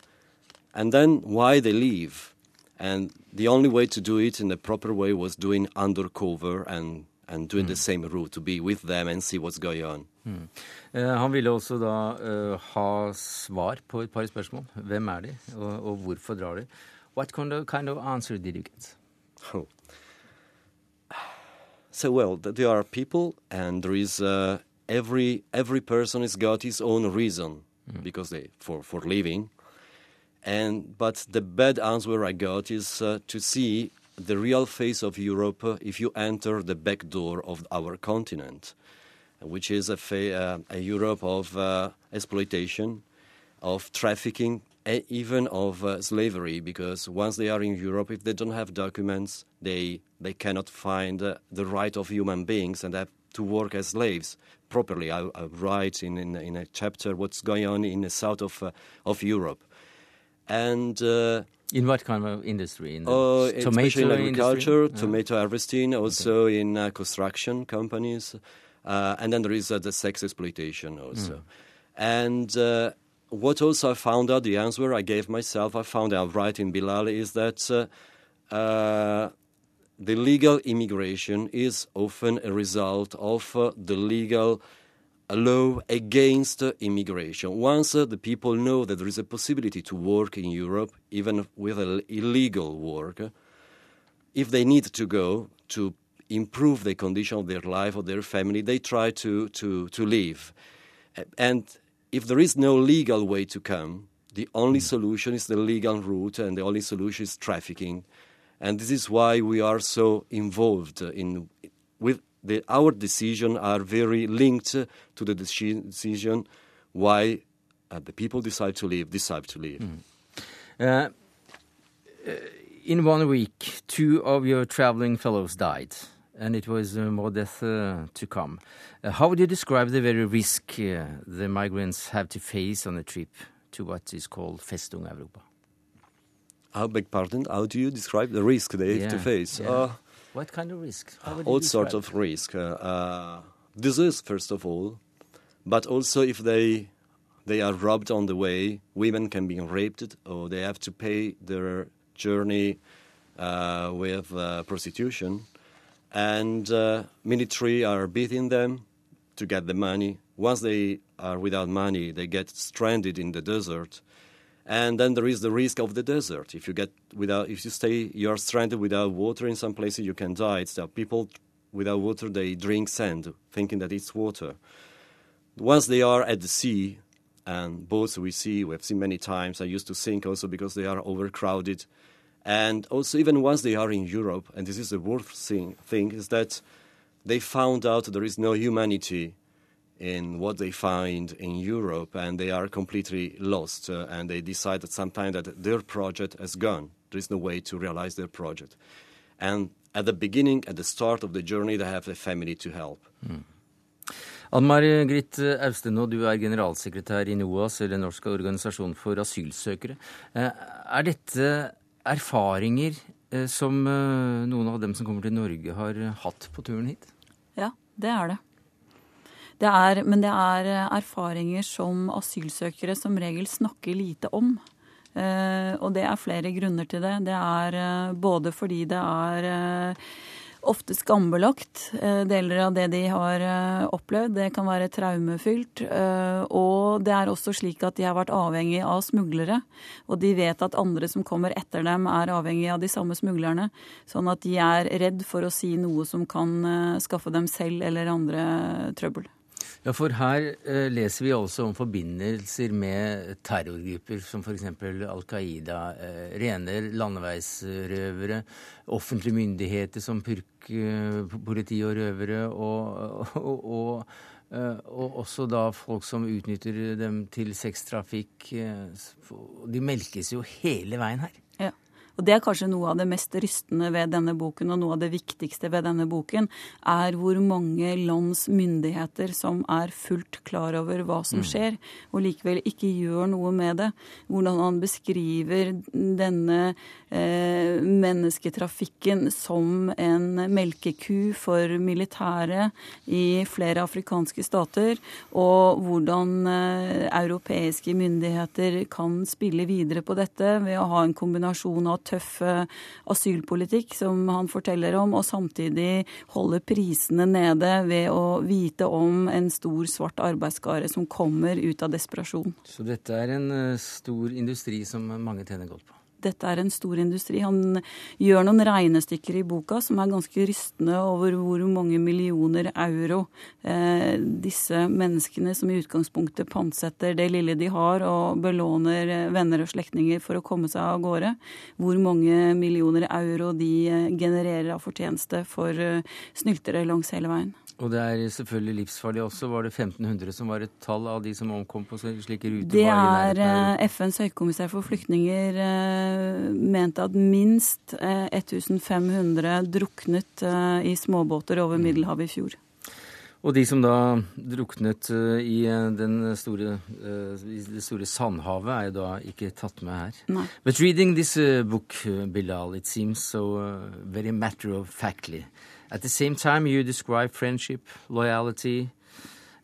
S11: and then why they leave. And the only way to do it in the proper way was doing undercover and and doing mm. the same route to be with them and see what's going on. Mm.
S1: Uh, han ville også da uh, ha svar på et par spørsmål. Hvem er de, og, og hvorfor drar de? What kind of, kind of answer did you get? Oh.
S11: So well, there are people, and there is uh, every every person has got his own reason mm. because they for for living. And but the bad answer I got is uh, to see the real face of Europe if you enter the back door of our continent, which is a, uh, a Europe of uh, exploitation, of trafficking, even of uh, slavery. Because once they are in Europe, if they don't have documents, they they cannot find uh, the right of human beings and have to work as slaves properly. I, I write in, in, in a chapter what's going on in the south of uh, of Europe, and
S1: in what kind of industry? In
S11: the uh, tomato in agriculture, industry? tomato harvesting, also okay. in uh, construction companies, uh, and then there is uh, the sex exploitation also. Mm. And uh, what also I found out, the answer I gave myself, I found out right in Bilal, is that uh, the legal immigration is often a result of the legal a law against immigration. Once uh, the people know that there is a possibility to work in Europe, even with illegal work, if they need to go to improve the condition of their life or their family, they try to, to, to leave. And if there is no legal way to come, the only mm. solution is the legal route, and the only solution is trafficking. And this is why we are so involved in with the, our decision are very linked to the decision why uh, the people decide to leave, decide to leave. Mm. Uh,
S1: in one week, two of your traveling fellows died, and it was uh, more death uh, to come. Uh, how would you describe the very risk the migrants have to face on a trip to what is called Festung Europa?
S11: I beg pardon. How do you describe the risk they yeah, have to face?
S1: Yeah. What kind of risk?
S11: All sorts of risk. Uh, uh, disease, first of all, but also if they they are robbed on the way, women can be raped, or they have to pay their journey uh, with uh, prostitution, and uh, military are beating them to get the money. Once they are without money, they get stranded in the desert and then there is the risk of the desert. If you get without, if you stay, you are stranded without water in some places, you can die. So people without water, they drink sand, thinking that it's water. Once they are at the sea, and boats we see, we have seen many times. I used to sink also because they are overcrowded. And also, even once they are in Europe, and this is the worst thing, thing is that they found out there is no humanity in what they find in Europe, and they are completely lost. Uh, and they decide at some time that their project has gone. There is no way to realize their project. And at the beginning, at the start of the journey, they have a family to help. Mm.
S1: Anmar Gritt Austenå, du er generalsekretær i NOAS, eller Norsk organisasjon for asylsøkere. Eh, er dette erfaringer eh, som eh, noen av dem som kommer til Norge, har hatt på turen hit?
S12: Ja, det er det. Det er, men det er eh, erfaringer som asylsøkere som regel snakker lite om. Eh, og det er flere grunner til det. Det er eh, både fordi det er ofte skambelagt, deler av det de har opplevd. Det kan være traumefylt. Og det er også slik at de har vært avhengig av smuglere. Og de vet at andre som kommer etter dem, er avhengig av de samme smuglerne. Sånn at de er redd for å si noe som kan skaffe dem selv eller andre trøbbel.
S1: Ja, for her eh, leser vi også om forbindelser med terrorgrupper som f.eks. Al Qaida, eh, rene landeveisrøvere, offentlige myndigheter som purk, eh, politi og røvere, og, og, og, eh, og, også da folk som utnytter dem til sextrafikk. Eh, de melkes jo hele veien her.
S12: Og det er kanskje noe av det mest rystende ved denne boken, og noe av det viktigste ved denne boken, er hvor mange lands myndigheter som er fullt klar over hva som mm. skjer, og likevel ikke gjør noe med det. Hvordan han beskriver denne eh, mennesketrafikken som en melkeku for militæret i flere afrikanske stater, og hvordan eh, europeiske myndigheter kan spille videre på dette ved å ha en kombinasjon av tøff eh, asylpolitikk, som han forteller om, og samtidig holde prisene nede ved å vite om en stor svart arbeidsskare som kommer ut av desperasjon.
S1: Så dette er en eh, stor industri som mange tjener godt på?
S12: Dette er en stor industri. Han gjør noen regnestykker i boka som er ganske rystende over hvor mange millioner euro eh, disse menneskene som i utgangspunktet pantsetter det lille de har og belåner eh, venner og slektninger for å komme seg av gårde, hvor mange millioner euro de eh, genererer av fortjeneste for eh, snyltere langs hele veien.
S1: Og det er selvfølgelig livsfarlig også. Var det 1500 som var et tall av de som omkom på slike ruter?
S12: Det er eh, FNs høykommissær for flyktninger eh, mente at minst 1500 eh, druknet i småbåter over mm. Middelhavet i fjor.
S1: Og de som da druknet i store, det store Sandhavet, er jo da ikke tatt med her.
S12: Nei.
S1: But reading this book, Bilal, it seems so very matter of factly. At the same time, you describe friendship, loyalty,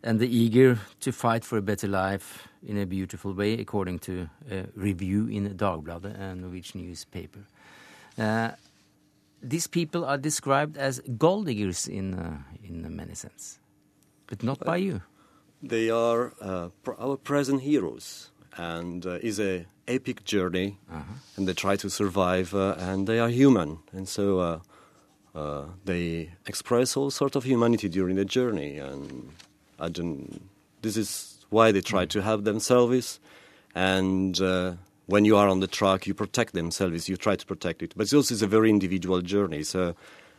S1: and the eager to fight for a better life in a beautiful way, according to a review in Dagbladet, a Norwegian newspaper. Uh, these people are described as gold diggers in, uh, in many sense, but not by you.
S11: They are uh, our present heroes, and uh, is a epic journey, -huh. and they try to survive, uh, and they are human, and so uh, they express all sort of humanity during the journey, and I don't. This is why they try to have themselves, and uh, when you are on the track, you protect themselves. You try to protect it, but it's also a very individual journey. So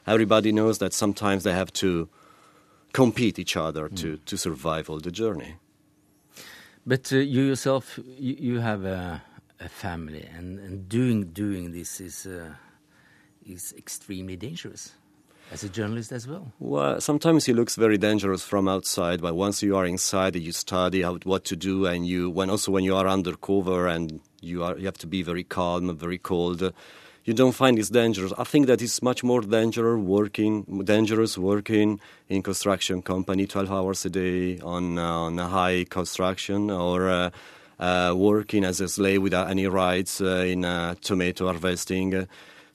S11: everybody knows that sometimes they have to compete each other mm. to to survive all the journey.
S1: But uh, you yourself, you, you have a, a, family, and, and doing doing this is uh, is extremely dangerous as a journalist as well.
S11: Well, sometimes he looks very dangerous from outside, but once you are inside, you study how, what to do, and you when also when you are undercover and you are you have to be very calm, very cold. you don't find it's dangerous. I think that it's much more dangerous working, dangerous working in construction company, 12 hours a day on uh, on a high construction, or uh, uh, working as a slave without any rights uh, in tomato harvesting.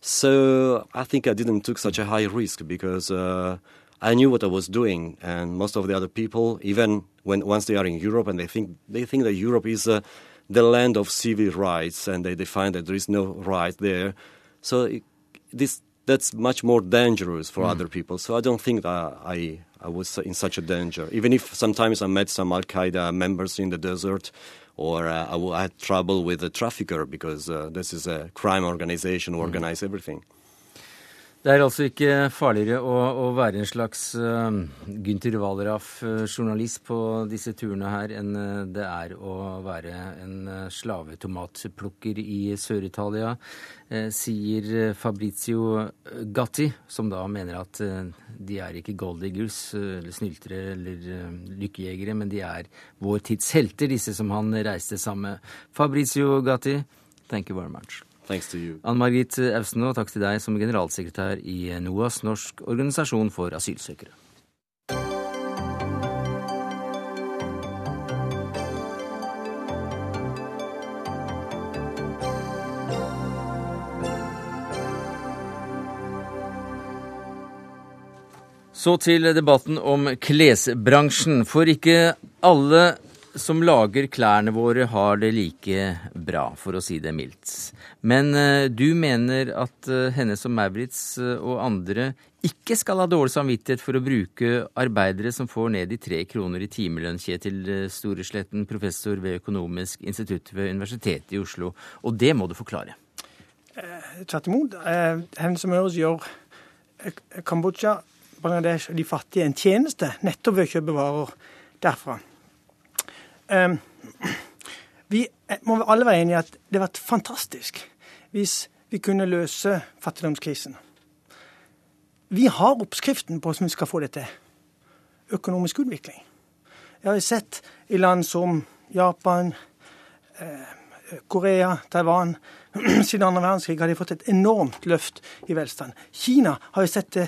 S11: So I think I didn't took such a high risk because uh, I knew what I was doing, and most of the other people, even when once they are in Europe and they think they think that Europe is uh, the land of civil rights, and they, find that there is no right there. So it, this that's much more dangerous for mm. other people. So I don't think that I I was in such a danger. Even if sometimes I met some Al Qaeda members in the desert, or uh, I had trouble with a trafficker because uh, this is a crime organization who mm. organize everything.
S1: Det er altså ikke farligere å, å være en slags uh, Gynter Wallraff-journalist på disse turene her enn uh, det er å være en uh, slavetomatplukker i Sør-Italia, uh, sier Fabrizio Gatti, som da mener at de er ikke golddiggers eller snyltere eller lykkejegere, men de er vår tids helter, disse som han reiste sammen med. Fabrizio Gatti, thank you very much.
S11: Thanks to you.
S1: Ann Margit Austen, og takk til deg som generalsekretær i NOAS, Norsk organisasjon for asylsøkere. Så til debatten om klesbransjen. For ikke alle som lager klærne våre, har det like bra, for å si det mildt. Men uh, du mener at henne Hennes og Maurits uh, og andre ikke skal ha dårlig samvittighet for å bruke arbeidere som får ned i tre kroner i timelønn, Kjetil Storesletten, professor ved Økonomisk institutt ved Universitetet i Oslo. Og det må du forklare.
S13: Tvert imot. Hennes og Maurits gjør Kambodsja, Bangladesh og de fattige en tjeneste nettopp ved å kjøpe varer derfra. Vi må alle være enige i at det hadde vært fantastisk hvis vi kunne løse fattigdomskrisen. Vi har oppskriften på hvordan vi skal få det til. Økonomisk utvikling. Jeg har sett i land som Japan, eh, Korea, Taiwan Siden andre verdenskrig har de fått et enormt løft i velstand. Kina har jo sett det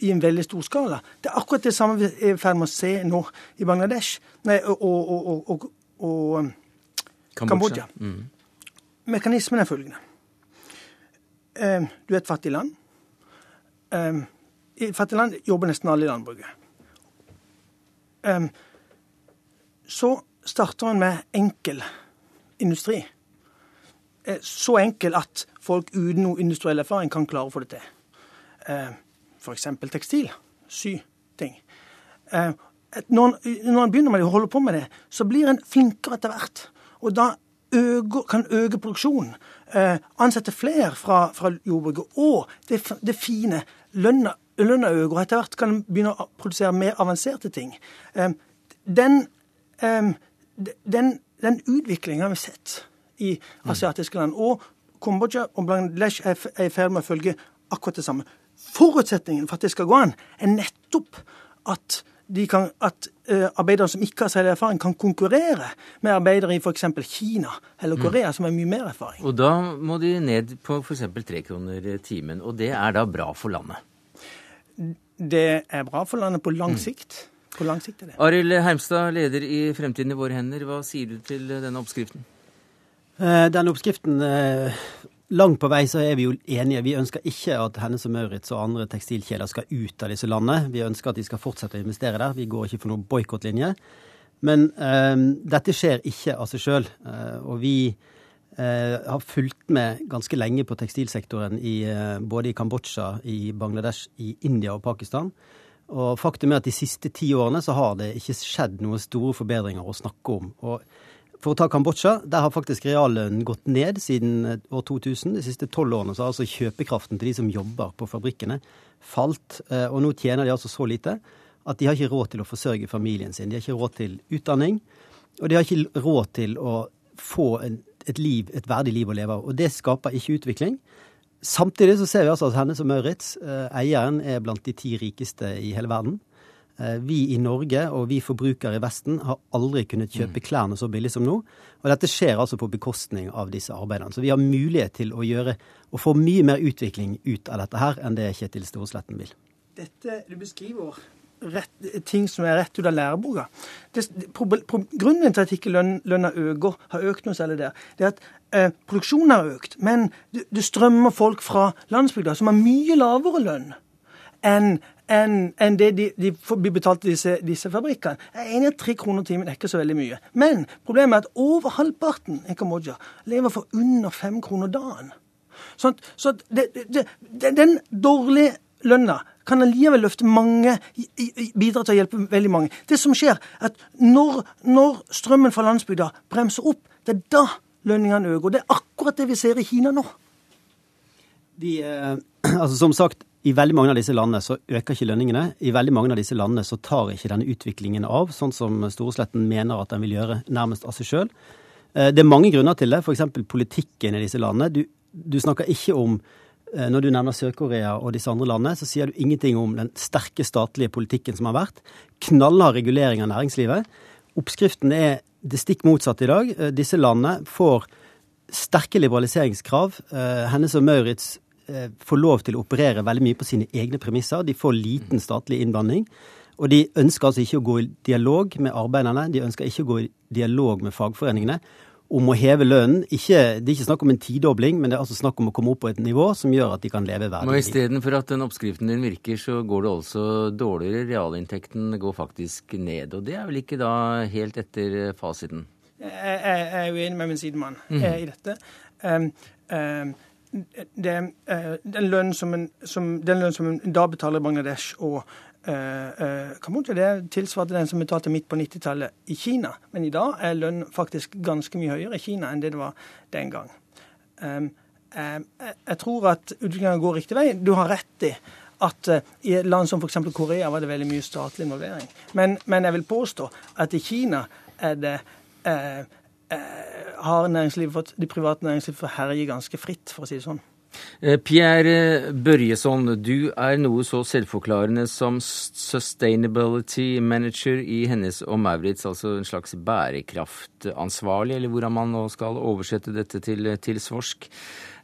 S13: i en veldig stor skala. Det er akkurat det samme vi er i ferd med å se nå i Bangladesh nei, og, og, og, og um, Kambodsja. Mm. Mekanismen er følgende. Um, du er et fattig land. Um, I et fattig land jobber nesten alle i landbruket. Så starter man med enkel industri. Eh, så enkel at folk uten noe industriell erfaring kan klare å få det til. Eh, F.eks. tekstil. Sy ting. Eh, når, en begynner med det og holder på med det, så blir en flinkere etter hvert. Og da øker, kan øke produksjonen. Ansette flere fra, fra jordbruket. Og det, det fine, lønna, lønna øker. Og etter hvert kan en begynne å produsere mer avanserte ting. Den, den, den utviklinga har sett i asiatiske land. Og Kambodsja og Bangladesh er i ferd med å følge akkurat det samme. Forutsetningen for at det skal gå an, er nettopp at, kan, at uh, arbeidere som ikke har særlig erfaring, kan konkurrere med arbeidere i f.eks. Kina eller mm. Korea, mm. som har mye mer erfaring.
S1: Og da må de ned på f.eks. tre kroner timen. Og det er da bra for landet?
S13: Det er bra for landet på lang mm. sikt. På lang sikt er det.
S1: Arild Hermstad, leder i Fremtiden i våre hender. Hva sier du til denne oppskriften?
S14: Eh, den oppskriften eh, Langt på vei så er vi jo enige. Vi ønsker ikke at Hennes og Maurits og andre tekstilkjeder skal ut av disse landene. Vi ønsker at de skal fortsette å investere der. Vi går ikke for noen boikottlinje. Men eh, dette skjer ikke av seg sjøl. Eh, og vi eh, har fulgt med ganske lenge på tekstilsektoren i, eh, både i Kambodsja, i Bangladesh, i India og Pakistan. Og faktum er at de siste ti årene så har det ikke skjedd noen store forbedringer å snakke om. Og for å ta Kambodsja, der har faktisk reallønnen gått ned siden år 2000. De siste tolv årene så har altså kjøpekraften til de som jobber på fabrikkene, falt. Eh, og nå tjener de altså så lite at de har ikke råd til å forsørge familien sin. De har ikke råd til utdanning, og de har ikke råd til å få et, liv, et verdig liv å leve av. Og det skaper ikke utvikling. Samtidig så ser vi altså at Hennes og Maurits, eh, eieren, er blant de ti rikeste i hele verden. Eh, vi i Norge og vi forbrukere i Vesten har aldri kunnet kjøpe mm. klærne så billig som nå. Og dette skjer altså på bekostning av disse arbeiderne. Så vi har mulighet til å gjøre og få mye mer utvikling ut av dette her enn det Kjetil Storesletten vil.
S13: Dette du beskriver rett, ting som er rett ut av læreboka. grunnen til at ikke løn, lønna øker, har økt noe særlig der, det er at eh, produksjonen har økt. Men det, det strømmer folk fra landsbygda som har mye lavere lønn enn enn en det de, de blir betalt til disse, disse, fabrikkene. Jeg er enig i at tre kroner timen er ikke så veldig mye. Men problemet er at over halvparten i Kambodsja lever for under fem kroner dagen. Sånn, så det, det, det, den dårlige lønna kan allikevel løfte mange, bidra til å hjelpe veldig mange. Det som skjer, er at når, når strømmen fra landsbygda bremser opp, det er da lønningene øker. Det er akkurat det vi ser i Kina nå.
S14: De, eh, altså Som sagt, i veldig mange av disse landene så øker ikke lønningene. I veldig mange av disse landene så tar ikke denne utviklingen av, sånn som Storesletten mener at den vil gjøre nærmest av seg sjøl. Eh, det er mange grunner til det, f.eks. politikken i disse landene. Du, du snakker ikke om eh, når du nevner Sør-Korea og disse andre landene, så sier du ingenting om den sterke statlige politikken som har vært. Knallhard regulering av næringslivet. Oppskriften er det stikk motsatte i dag. Eh, disse landene får sterke liberaliseringskrav. Hennes og Maurits får lov til å operere veldig mye på sine egne premisser. De får liten statlig innblanding. Og de ønsker altså ikke å gå i dialog med arbeiderne, de ønsker ikke å gå i dialog med fagforeningene om å heve lønnen. Ikke, det er ikke snakk om en tidobling, men det er altså snakk om å komme opp på et nivå som gjør at de kan leve verdig
S1: Men Istedenfor at den oppskriften din virker, så går det altså dårligere. Realinntekten går faktisk ned. Og det er vel ikke da helt etter fasiten?
S13: Jeg, jeg, jeg er uenig med min sidemann mm. i dette. Um, um, det, eh, den lønnen som, lønn som en da betaler i Bangladesh og uh, Kambodsja, det tilsvarte den som betalte midt på 90-tallet i Kina. Men i dag er lønn faktisk ganske mye høyere i Kina enn det det var den gang. Um, um, jeg tror at utviklingen går riktig vei. Du har rett i at uh, i et land som f.eks. Korea var det veldig mye statlig involvering. Men, men, jeg vil påstå at i Kina er det uh, har næringslivet fått, det private næringslivet fått herje ganske fritt, for å si det sånn.
S1: Eh, Pierre Børjesson, du er noe så selvforklarende som sustainability manager i Hennes og Maurits, altså en slags bærekraftansvarlig, eller hvordan man nå skal oversette dette til, til svorsk.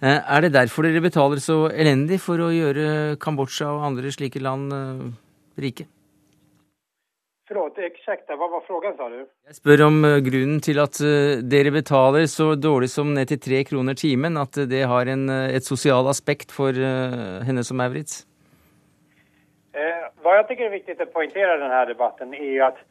S1: Eh, er det derfor dere betaler så elendig for å gjøre Kambodsja og andre slike land eh, rike?
S15: Forlåt, ursäkta, hva var frågan sa du?
S1: Jeg spør om eh, grunnen til at eh, dere betaler så dårlig som ned til tre kroner timen, at det har en, eh, et sosialt aspekt for henne som Maurits?
S15: Eh, hva jeg syns er viktig å poengtere i denne debatten, er at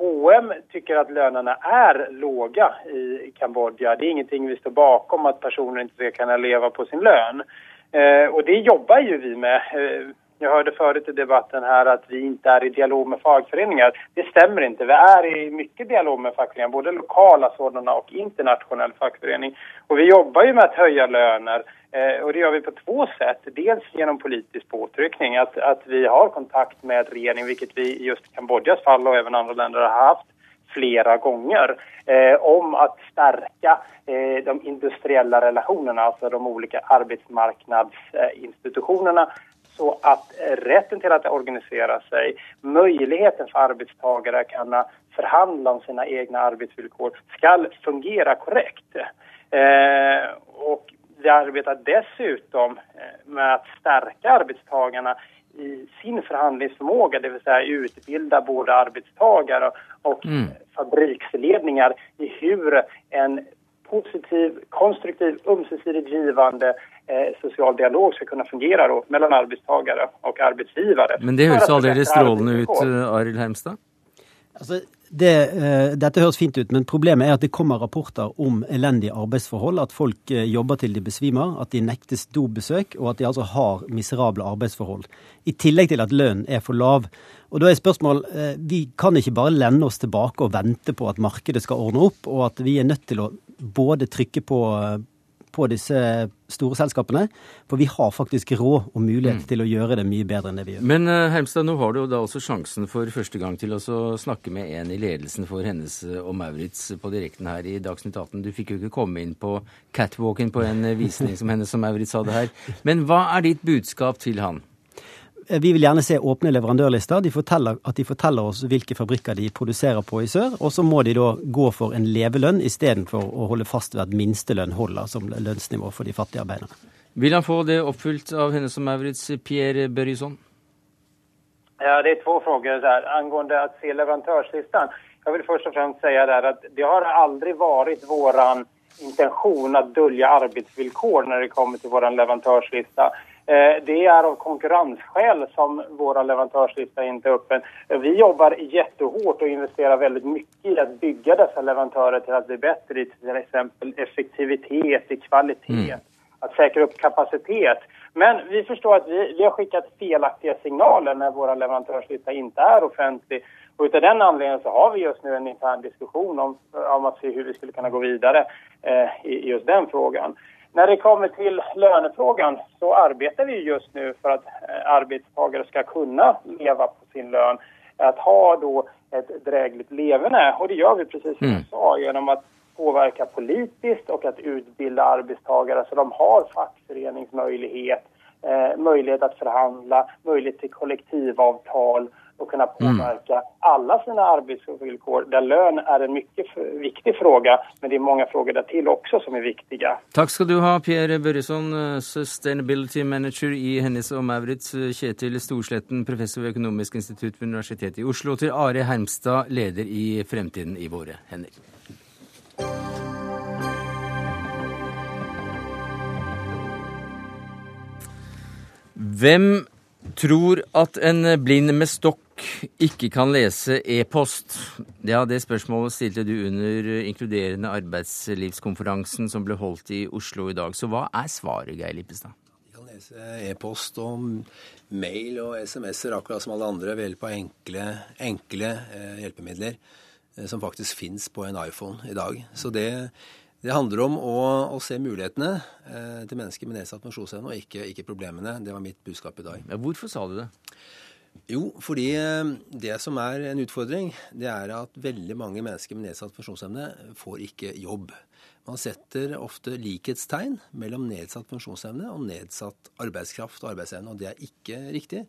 S15: H&M tycker at lønnene er låga i Kambodja. Det er ingenting vi står bakom at personer ikke skal kunne leve på sin lön. Eh, og det jobber jo vi med. Eh, jeg hørte förut i debatten her at vi ikke er i dialog med fagforeninger. Det stemmer ikke. Vi er i mye dialog med fagforeninger, både lokale sådana og internasjonale fagforeninger. Og vi jobber jo med å høye lønner. Eh, det gjør vi på to sett. Dels gjennom politisk påtrykning, at, at vi har kontakt med regjeringen, hvilket vi i just Kambodjas fall og også andre land har hatt flere ganger eh, om å stärka eh, de industrielle relasjonene, altså de ulike arbetsmarknadsinstitutionerna så att rätten till att organisera sig, möjligheten för arbetstagare att kunna förhandla om sina egna arbetsvillkor ska fungera korrekt. Eh, och vi arbetar dessutom eh, med att stärka arbetstagarna i sin förhandlingsförmåga, det vill säga utbilda både arbetstagare och mm. fabriksledningar i hur en positiv, konstruktiv, ömsesidigt givande eh, sosial dialog skal kunne fungere då, mellom arbeidstakere og arbeidsgivere.
S1: Men det høres aldeles strålende ut, eh, Arild Hermstad?
S14: Altså, det, uh, dette høres fint ut, men problemet er at det kommer rapporter om elendige arbeidsforhold. At folk uh, jobber til de besvimer, at de nektes dobesøk, og at de altså har miserable arbeidsforhold. I tillegg til at lønnen er for lav. Og da er spørsmål, uh, Vi kan ikke bare lende oss tilbake og vente på at markedet skal ordne opp, og at vi er nødt til å både trykke på på disse store selskapene. For vi har faktisk råd og mulighet mm. til å gjøre det mye bedre enn det vi gjør.
S1: Men Heimstad, Helmstad, nå har du jo da også sjansen for første gang til å snakke med en i ledelsen for Hennes og Maurits på direkten her i Dagsnytt 18. Du fikk jo ikke komme inn på catwalken på en visning som Hennes og Maurits hadde her. Men hva er ditt budskap til han?
S14: Eh, vi vil gjerne se åpne leverandørlister. De forteller, at de forteller oss hvilke fabrikker de produserer på i sør. Og så må de da gå for en levelønn istedenfor å holde fast ved at minstelønn holder som lønnsnivå for de fattige arbeiderne.
S1: Vil han få det oppfylt av henne som Maurits Pierre Børjesson?
S15: Ja, det er to spørsmål angående å se leverandørlisten. Jeg vil først og fremst si at det har aldri vært vår intensjon å dölje arbeidsvilkår når det kommer til vår leverandørsliste. Eh, det är av konkurrensskäl som våra leverantörslista inte är öppen. Vi jobbar jättehårt och investerar väldigt mycket i att bygga dessa leverantörer till att bli bättre i till exempel effektivitet, i kvalitet, mm. att säkra upp kapacitet. Men vi förstår att vi, vi har skickat felaktiga signaler när våra leverantörslista inte är offentlig. Och utav den anledningen så har vi just nu en intern diskussion om, om att se hur vi skulle kunna gå vidare eh, i just den frågan. När det kommer till lönefrågan så arbetar vi just nu för att eh, arbetstagare ska kunna leva på sin lön. Att ha då ett drägligt leverne och det gör vi precis som mm. jag sa genom att påverka politiskt och att utbilda arbetstagare så de har fackföreningsmöjlighet, eh, möjlighet att förhandla, möjlighet till kollektivavtal och kunna mm. påverka mm. alla sina arbetsvillkor där lön är en mycket viktig fråga, men det är många frågor där till också som är viktiga.
S1: Takk skal du ha, Pierre Børresson, eh, Sustainability Manager i Hennes og Maurits, Kjetil Storsletten, professor ved Økonomisk institutt ved Universitetet i Oslo, til Are Hermstad, leder i Fremtiden i våre hender. Hvem tror at en blind med stokk ikke kan lese e-post? Ja, det spørsmålet stilte du under inkluderende arbeidslivskonferansen som ble holdt i Oslo i dag. Så hva er svaret, Geir Lippestad?
S16: De kan lese e-post og mail og SMS-er akkurat som alle andre ved hjelp av enkle, enkle eh, hjelpemidler eh, som faktisk fins på en iPhone i dag. Så det, det handler om å, å se mulighetene eh, til mennesker med nedsatt funksjonsevne, og ikke, ikke, problemene. Det var mitt budskap i dag.
S1: Ja, hvorfor sa du det?
S16: Jo, fordi eh, det som er en utfordring, det er at veldig mange mennesker med nedsatt funksjonsevne får ikke jobb. Man setter ofte likhetstegn mellom nedsatt funksjonsevne og nedsatt arbeidskraft og arbeidsevne, og det er ikke riktig.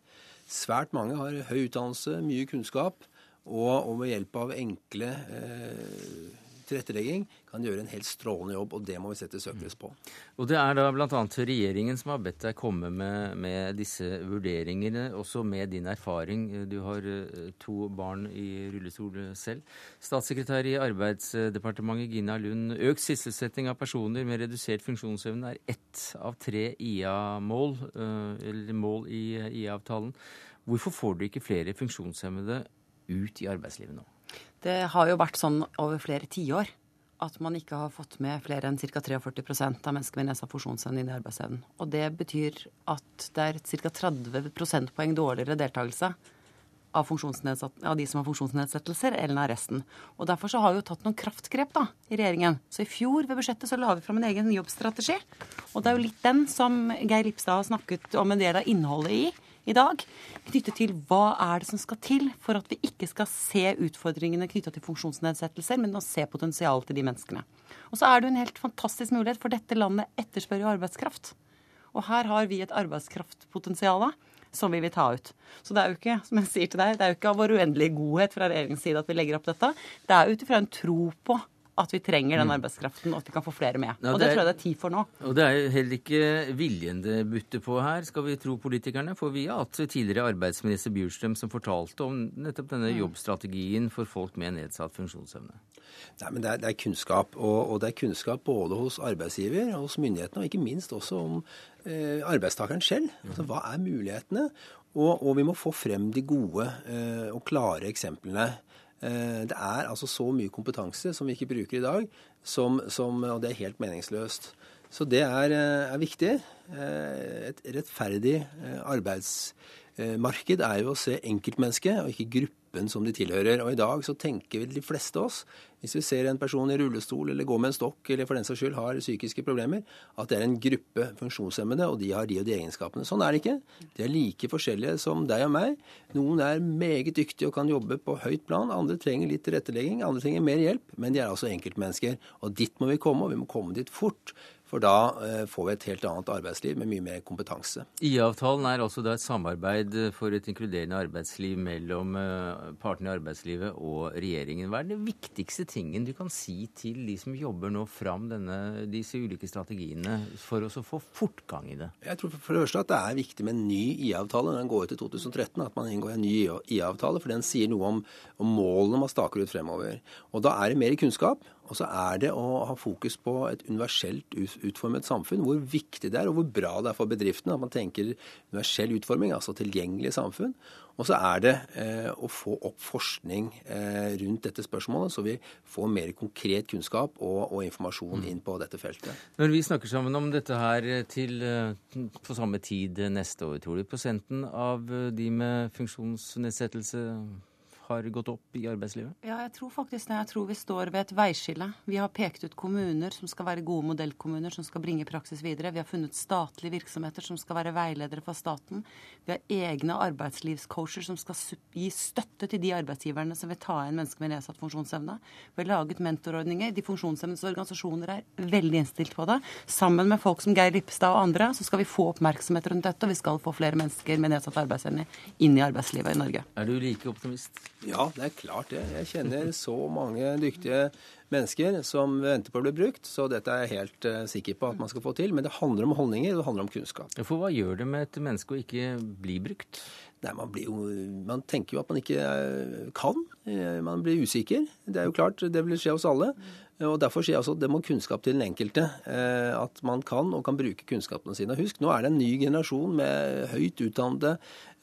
S16: Svært mange har høy utdannelse, mye kunnskap, og, og ved hjelp av enkle eh, tilrettelegging kan gjøre en helt strålende jobb, og det må vi sette søkelys på.
S1: Og Det er da bl.a. regjeringen som har bedt deg komme med, med, disse vurderingene, også med din erfaring. Du har eh, to barn i rullestol selv. Statssekretær i Arbeidsdepartementet Gina Lund, økt sysselsetting av personer med redusert funksjonsevne er ett av tre IA-mål, eh, eller mål i IA-avtalen. Hvorfor får du ikke flere funksjonshemmede ut i arbeidslivet nå?
S17: Det har jo vært sånn over flere tiår at man ikke har fått med flere enn ca. 43% av mennesker med nedsatt funksjonsevne inn i arbeidsevnen. Og det betyr at det er ca. 30 prosentpoeng dårligere deltakelse av, av, de som har funksjonsnedsettelser, enn av resten. Og Derfor så har vi jo tatt noen kraftgrep da, i regjeringen. Så i fjor ved budsjettet så la vi fram en egen jobbstrategi. Og det er jo litt den som Geir Lipstad har snakket om en del av innholdet i i dag, knyttet til hva er det som skal til for at vi ikke skal se utfordringene knytta til funksjonsnedsettelser, men å se potensialet til de menneskene. Og så er det jo en helt fantastisk mulighet, for dette landet etterspør jo arbeidskraft. Og her har vi et arbeidskraftpotensial som vi vil ta ut. Så det er jo ikke som jeg sier til deg, det er jo ikke av vår uendelige godhet fra regjeringens side at vi legger opp dette. Det er ut ifra en tro på at vi trenger den mm. arbeidskraften, og at vi kan få flere med. Ja, og det, det tror jeg det er tid for nå.
S1: Og det er heller ikke viljen det butter på her, skal vi tro politikerne. For vi har hatt tidligere arbeidsminister Bjurstrøm som fortalte om nettopp denne mm. jobbstrategien for folk med nedsatt funksjonsevne.
S16: Nei, men det er, det er kunnskap, og, og, det er kunnskap både hos arbeidsgiver, hos myndighetene, og ikke minst også om eh, arbeidstakeren selv. Altså, hva er mulighetene? Og, og, vi må få frem de gode eh, og klare eksemplene. Eh, det er altså så mye kompetanse som vi ikke bruker i dag, som, som, og det er helt meningsløst. Så det er, eh, er viktig. Eh, et rettferdig arbeidsmarked er jo å se enkeltmennesket og ikke gruppen som de tilhører. Og i dag så tenker de fleste av oss hvis vi ser en person i rullestol eller går med en stokk eller for den saks skyld har psykiske problemer, at det er en gruppe funksjonshemmede, og de har de og de egenskapene. Sånn er det ikke. De er like forskjellige som deg og meg. Noen er meget dyktige og kan jobbe på høyt plan. Andre trenger litt tilrettelegging. Andre trenger mer hjelp. Men de er altså enkeltmennesker. Og dit må vi komme, og vi må komme dit fort. For da eh, får vi et helt annet arbeidsliv med mye mer kompetanse.
S1: IA-avtalen er altså et samarbeid for et inkluderende arbeidsliv mellom eh, partene i arbeidslivet og regjeringen. Hva er den viktigste tingen du kan si til de som jobber nå fram denne, disse ulike strategiene, for å få fortgang i det?
S16: Jeg tror for det første at det er viktig med en ny IA-avtale den går ut i 2013. At man inngår en ny IA-avtale, for den sier noe om, om målene man staker ut fremover. Og da er det mer kunnskap. Og så er det å ha fokus på et universelt utformet samfunn. Hvor viktig det er, og hvor bra det er for bedriftene at man tenker universell utforming, altså tilgjengelig samfunn. Og så er det eh, å få opp forskning eh, rundt dette spørsmålet, så vi får mer konkret kunnskap og, og, informasjon inn på dette feltet.
S1: Når vi snakker sammen om dette her til, eh, på samme tid neste år, tror du prosenten av eh, de med funksjonsnedsettelse har gått opp i arbeidslivet?
S17: Ja, jeg tror faktisk det. Jeg tror vi står ved et veiskille. Vi har pekt ut kommuner som skal være gode modellkommuner, som skal bringe praksis videre. Vi har funnet statlige virksomheter som skal være veiledere for staten. Vi har egne arbeidslivscoacher som skal gi støtte til de arbeidsgiverne som vil ta inn mennesker med nedsatt funksjonsevne. Vi har laget mentorordninger. De funksjonshemmedes organisasjoner er veldig innstilt på det. Sammen med folk som Geir Lippestad og andre så skal vi få oppmerksomhet rundt dette, og vi skal få flere mennesker med nedsatt arbeidsevne inn i arbeidslivet i Norge.
S1: Er du like optimist?
S16: Ja, det er klart det. Jeg kjenner så mange dyktige mennesker som venter på å bli brukt, så dette er jeg helt uh, sikker på at man skal få til. Men det handler om holdninger, og det handler om kunnskap.
S1: For hva gjør det med et menneske å ikke bli brukt?
S16: Nei, man, jo, man, tenker jo at man ikke eh, kan. Eh, man blir usikker. Det er jo klart, det vil skje hos alle. Og Derfor sier jeg også at det må kunnskap til den enkelte. At man kan og kan bruke kunnskapene sine. Husk, nå er det en ny generasjon med høyt utdannede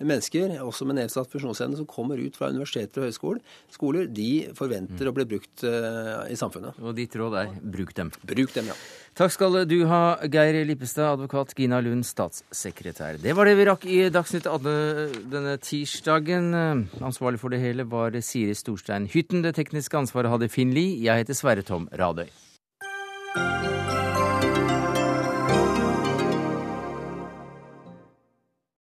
S16: mennesker, også med nedsatt funksjonsevne, som kommer ut fra universiteter og høyskoler, de forventer mm. å bli brukt uh, i samfunnet.
S1: Og ditt råd er bruk dem.
S16: Bruk dem, ja.
S1: Takk skal du ha, Geir Lippestad, advokat Gina Lund, statssekretær. Det var det vi rakk i Dagsnytt 18 denne tirsdagen. Ansvarlig for det hele var Siri Storstein Hytten. Det tekniske ansvaret hadde Finn Lie. Jeg heter Sverre Tom Radøy.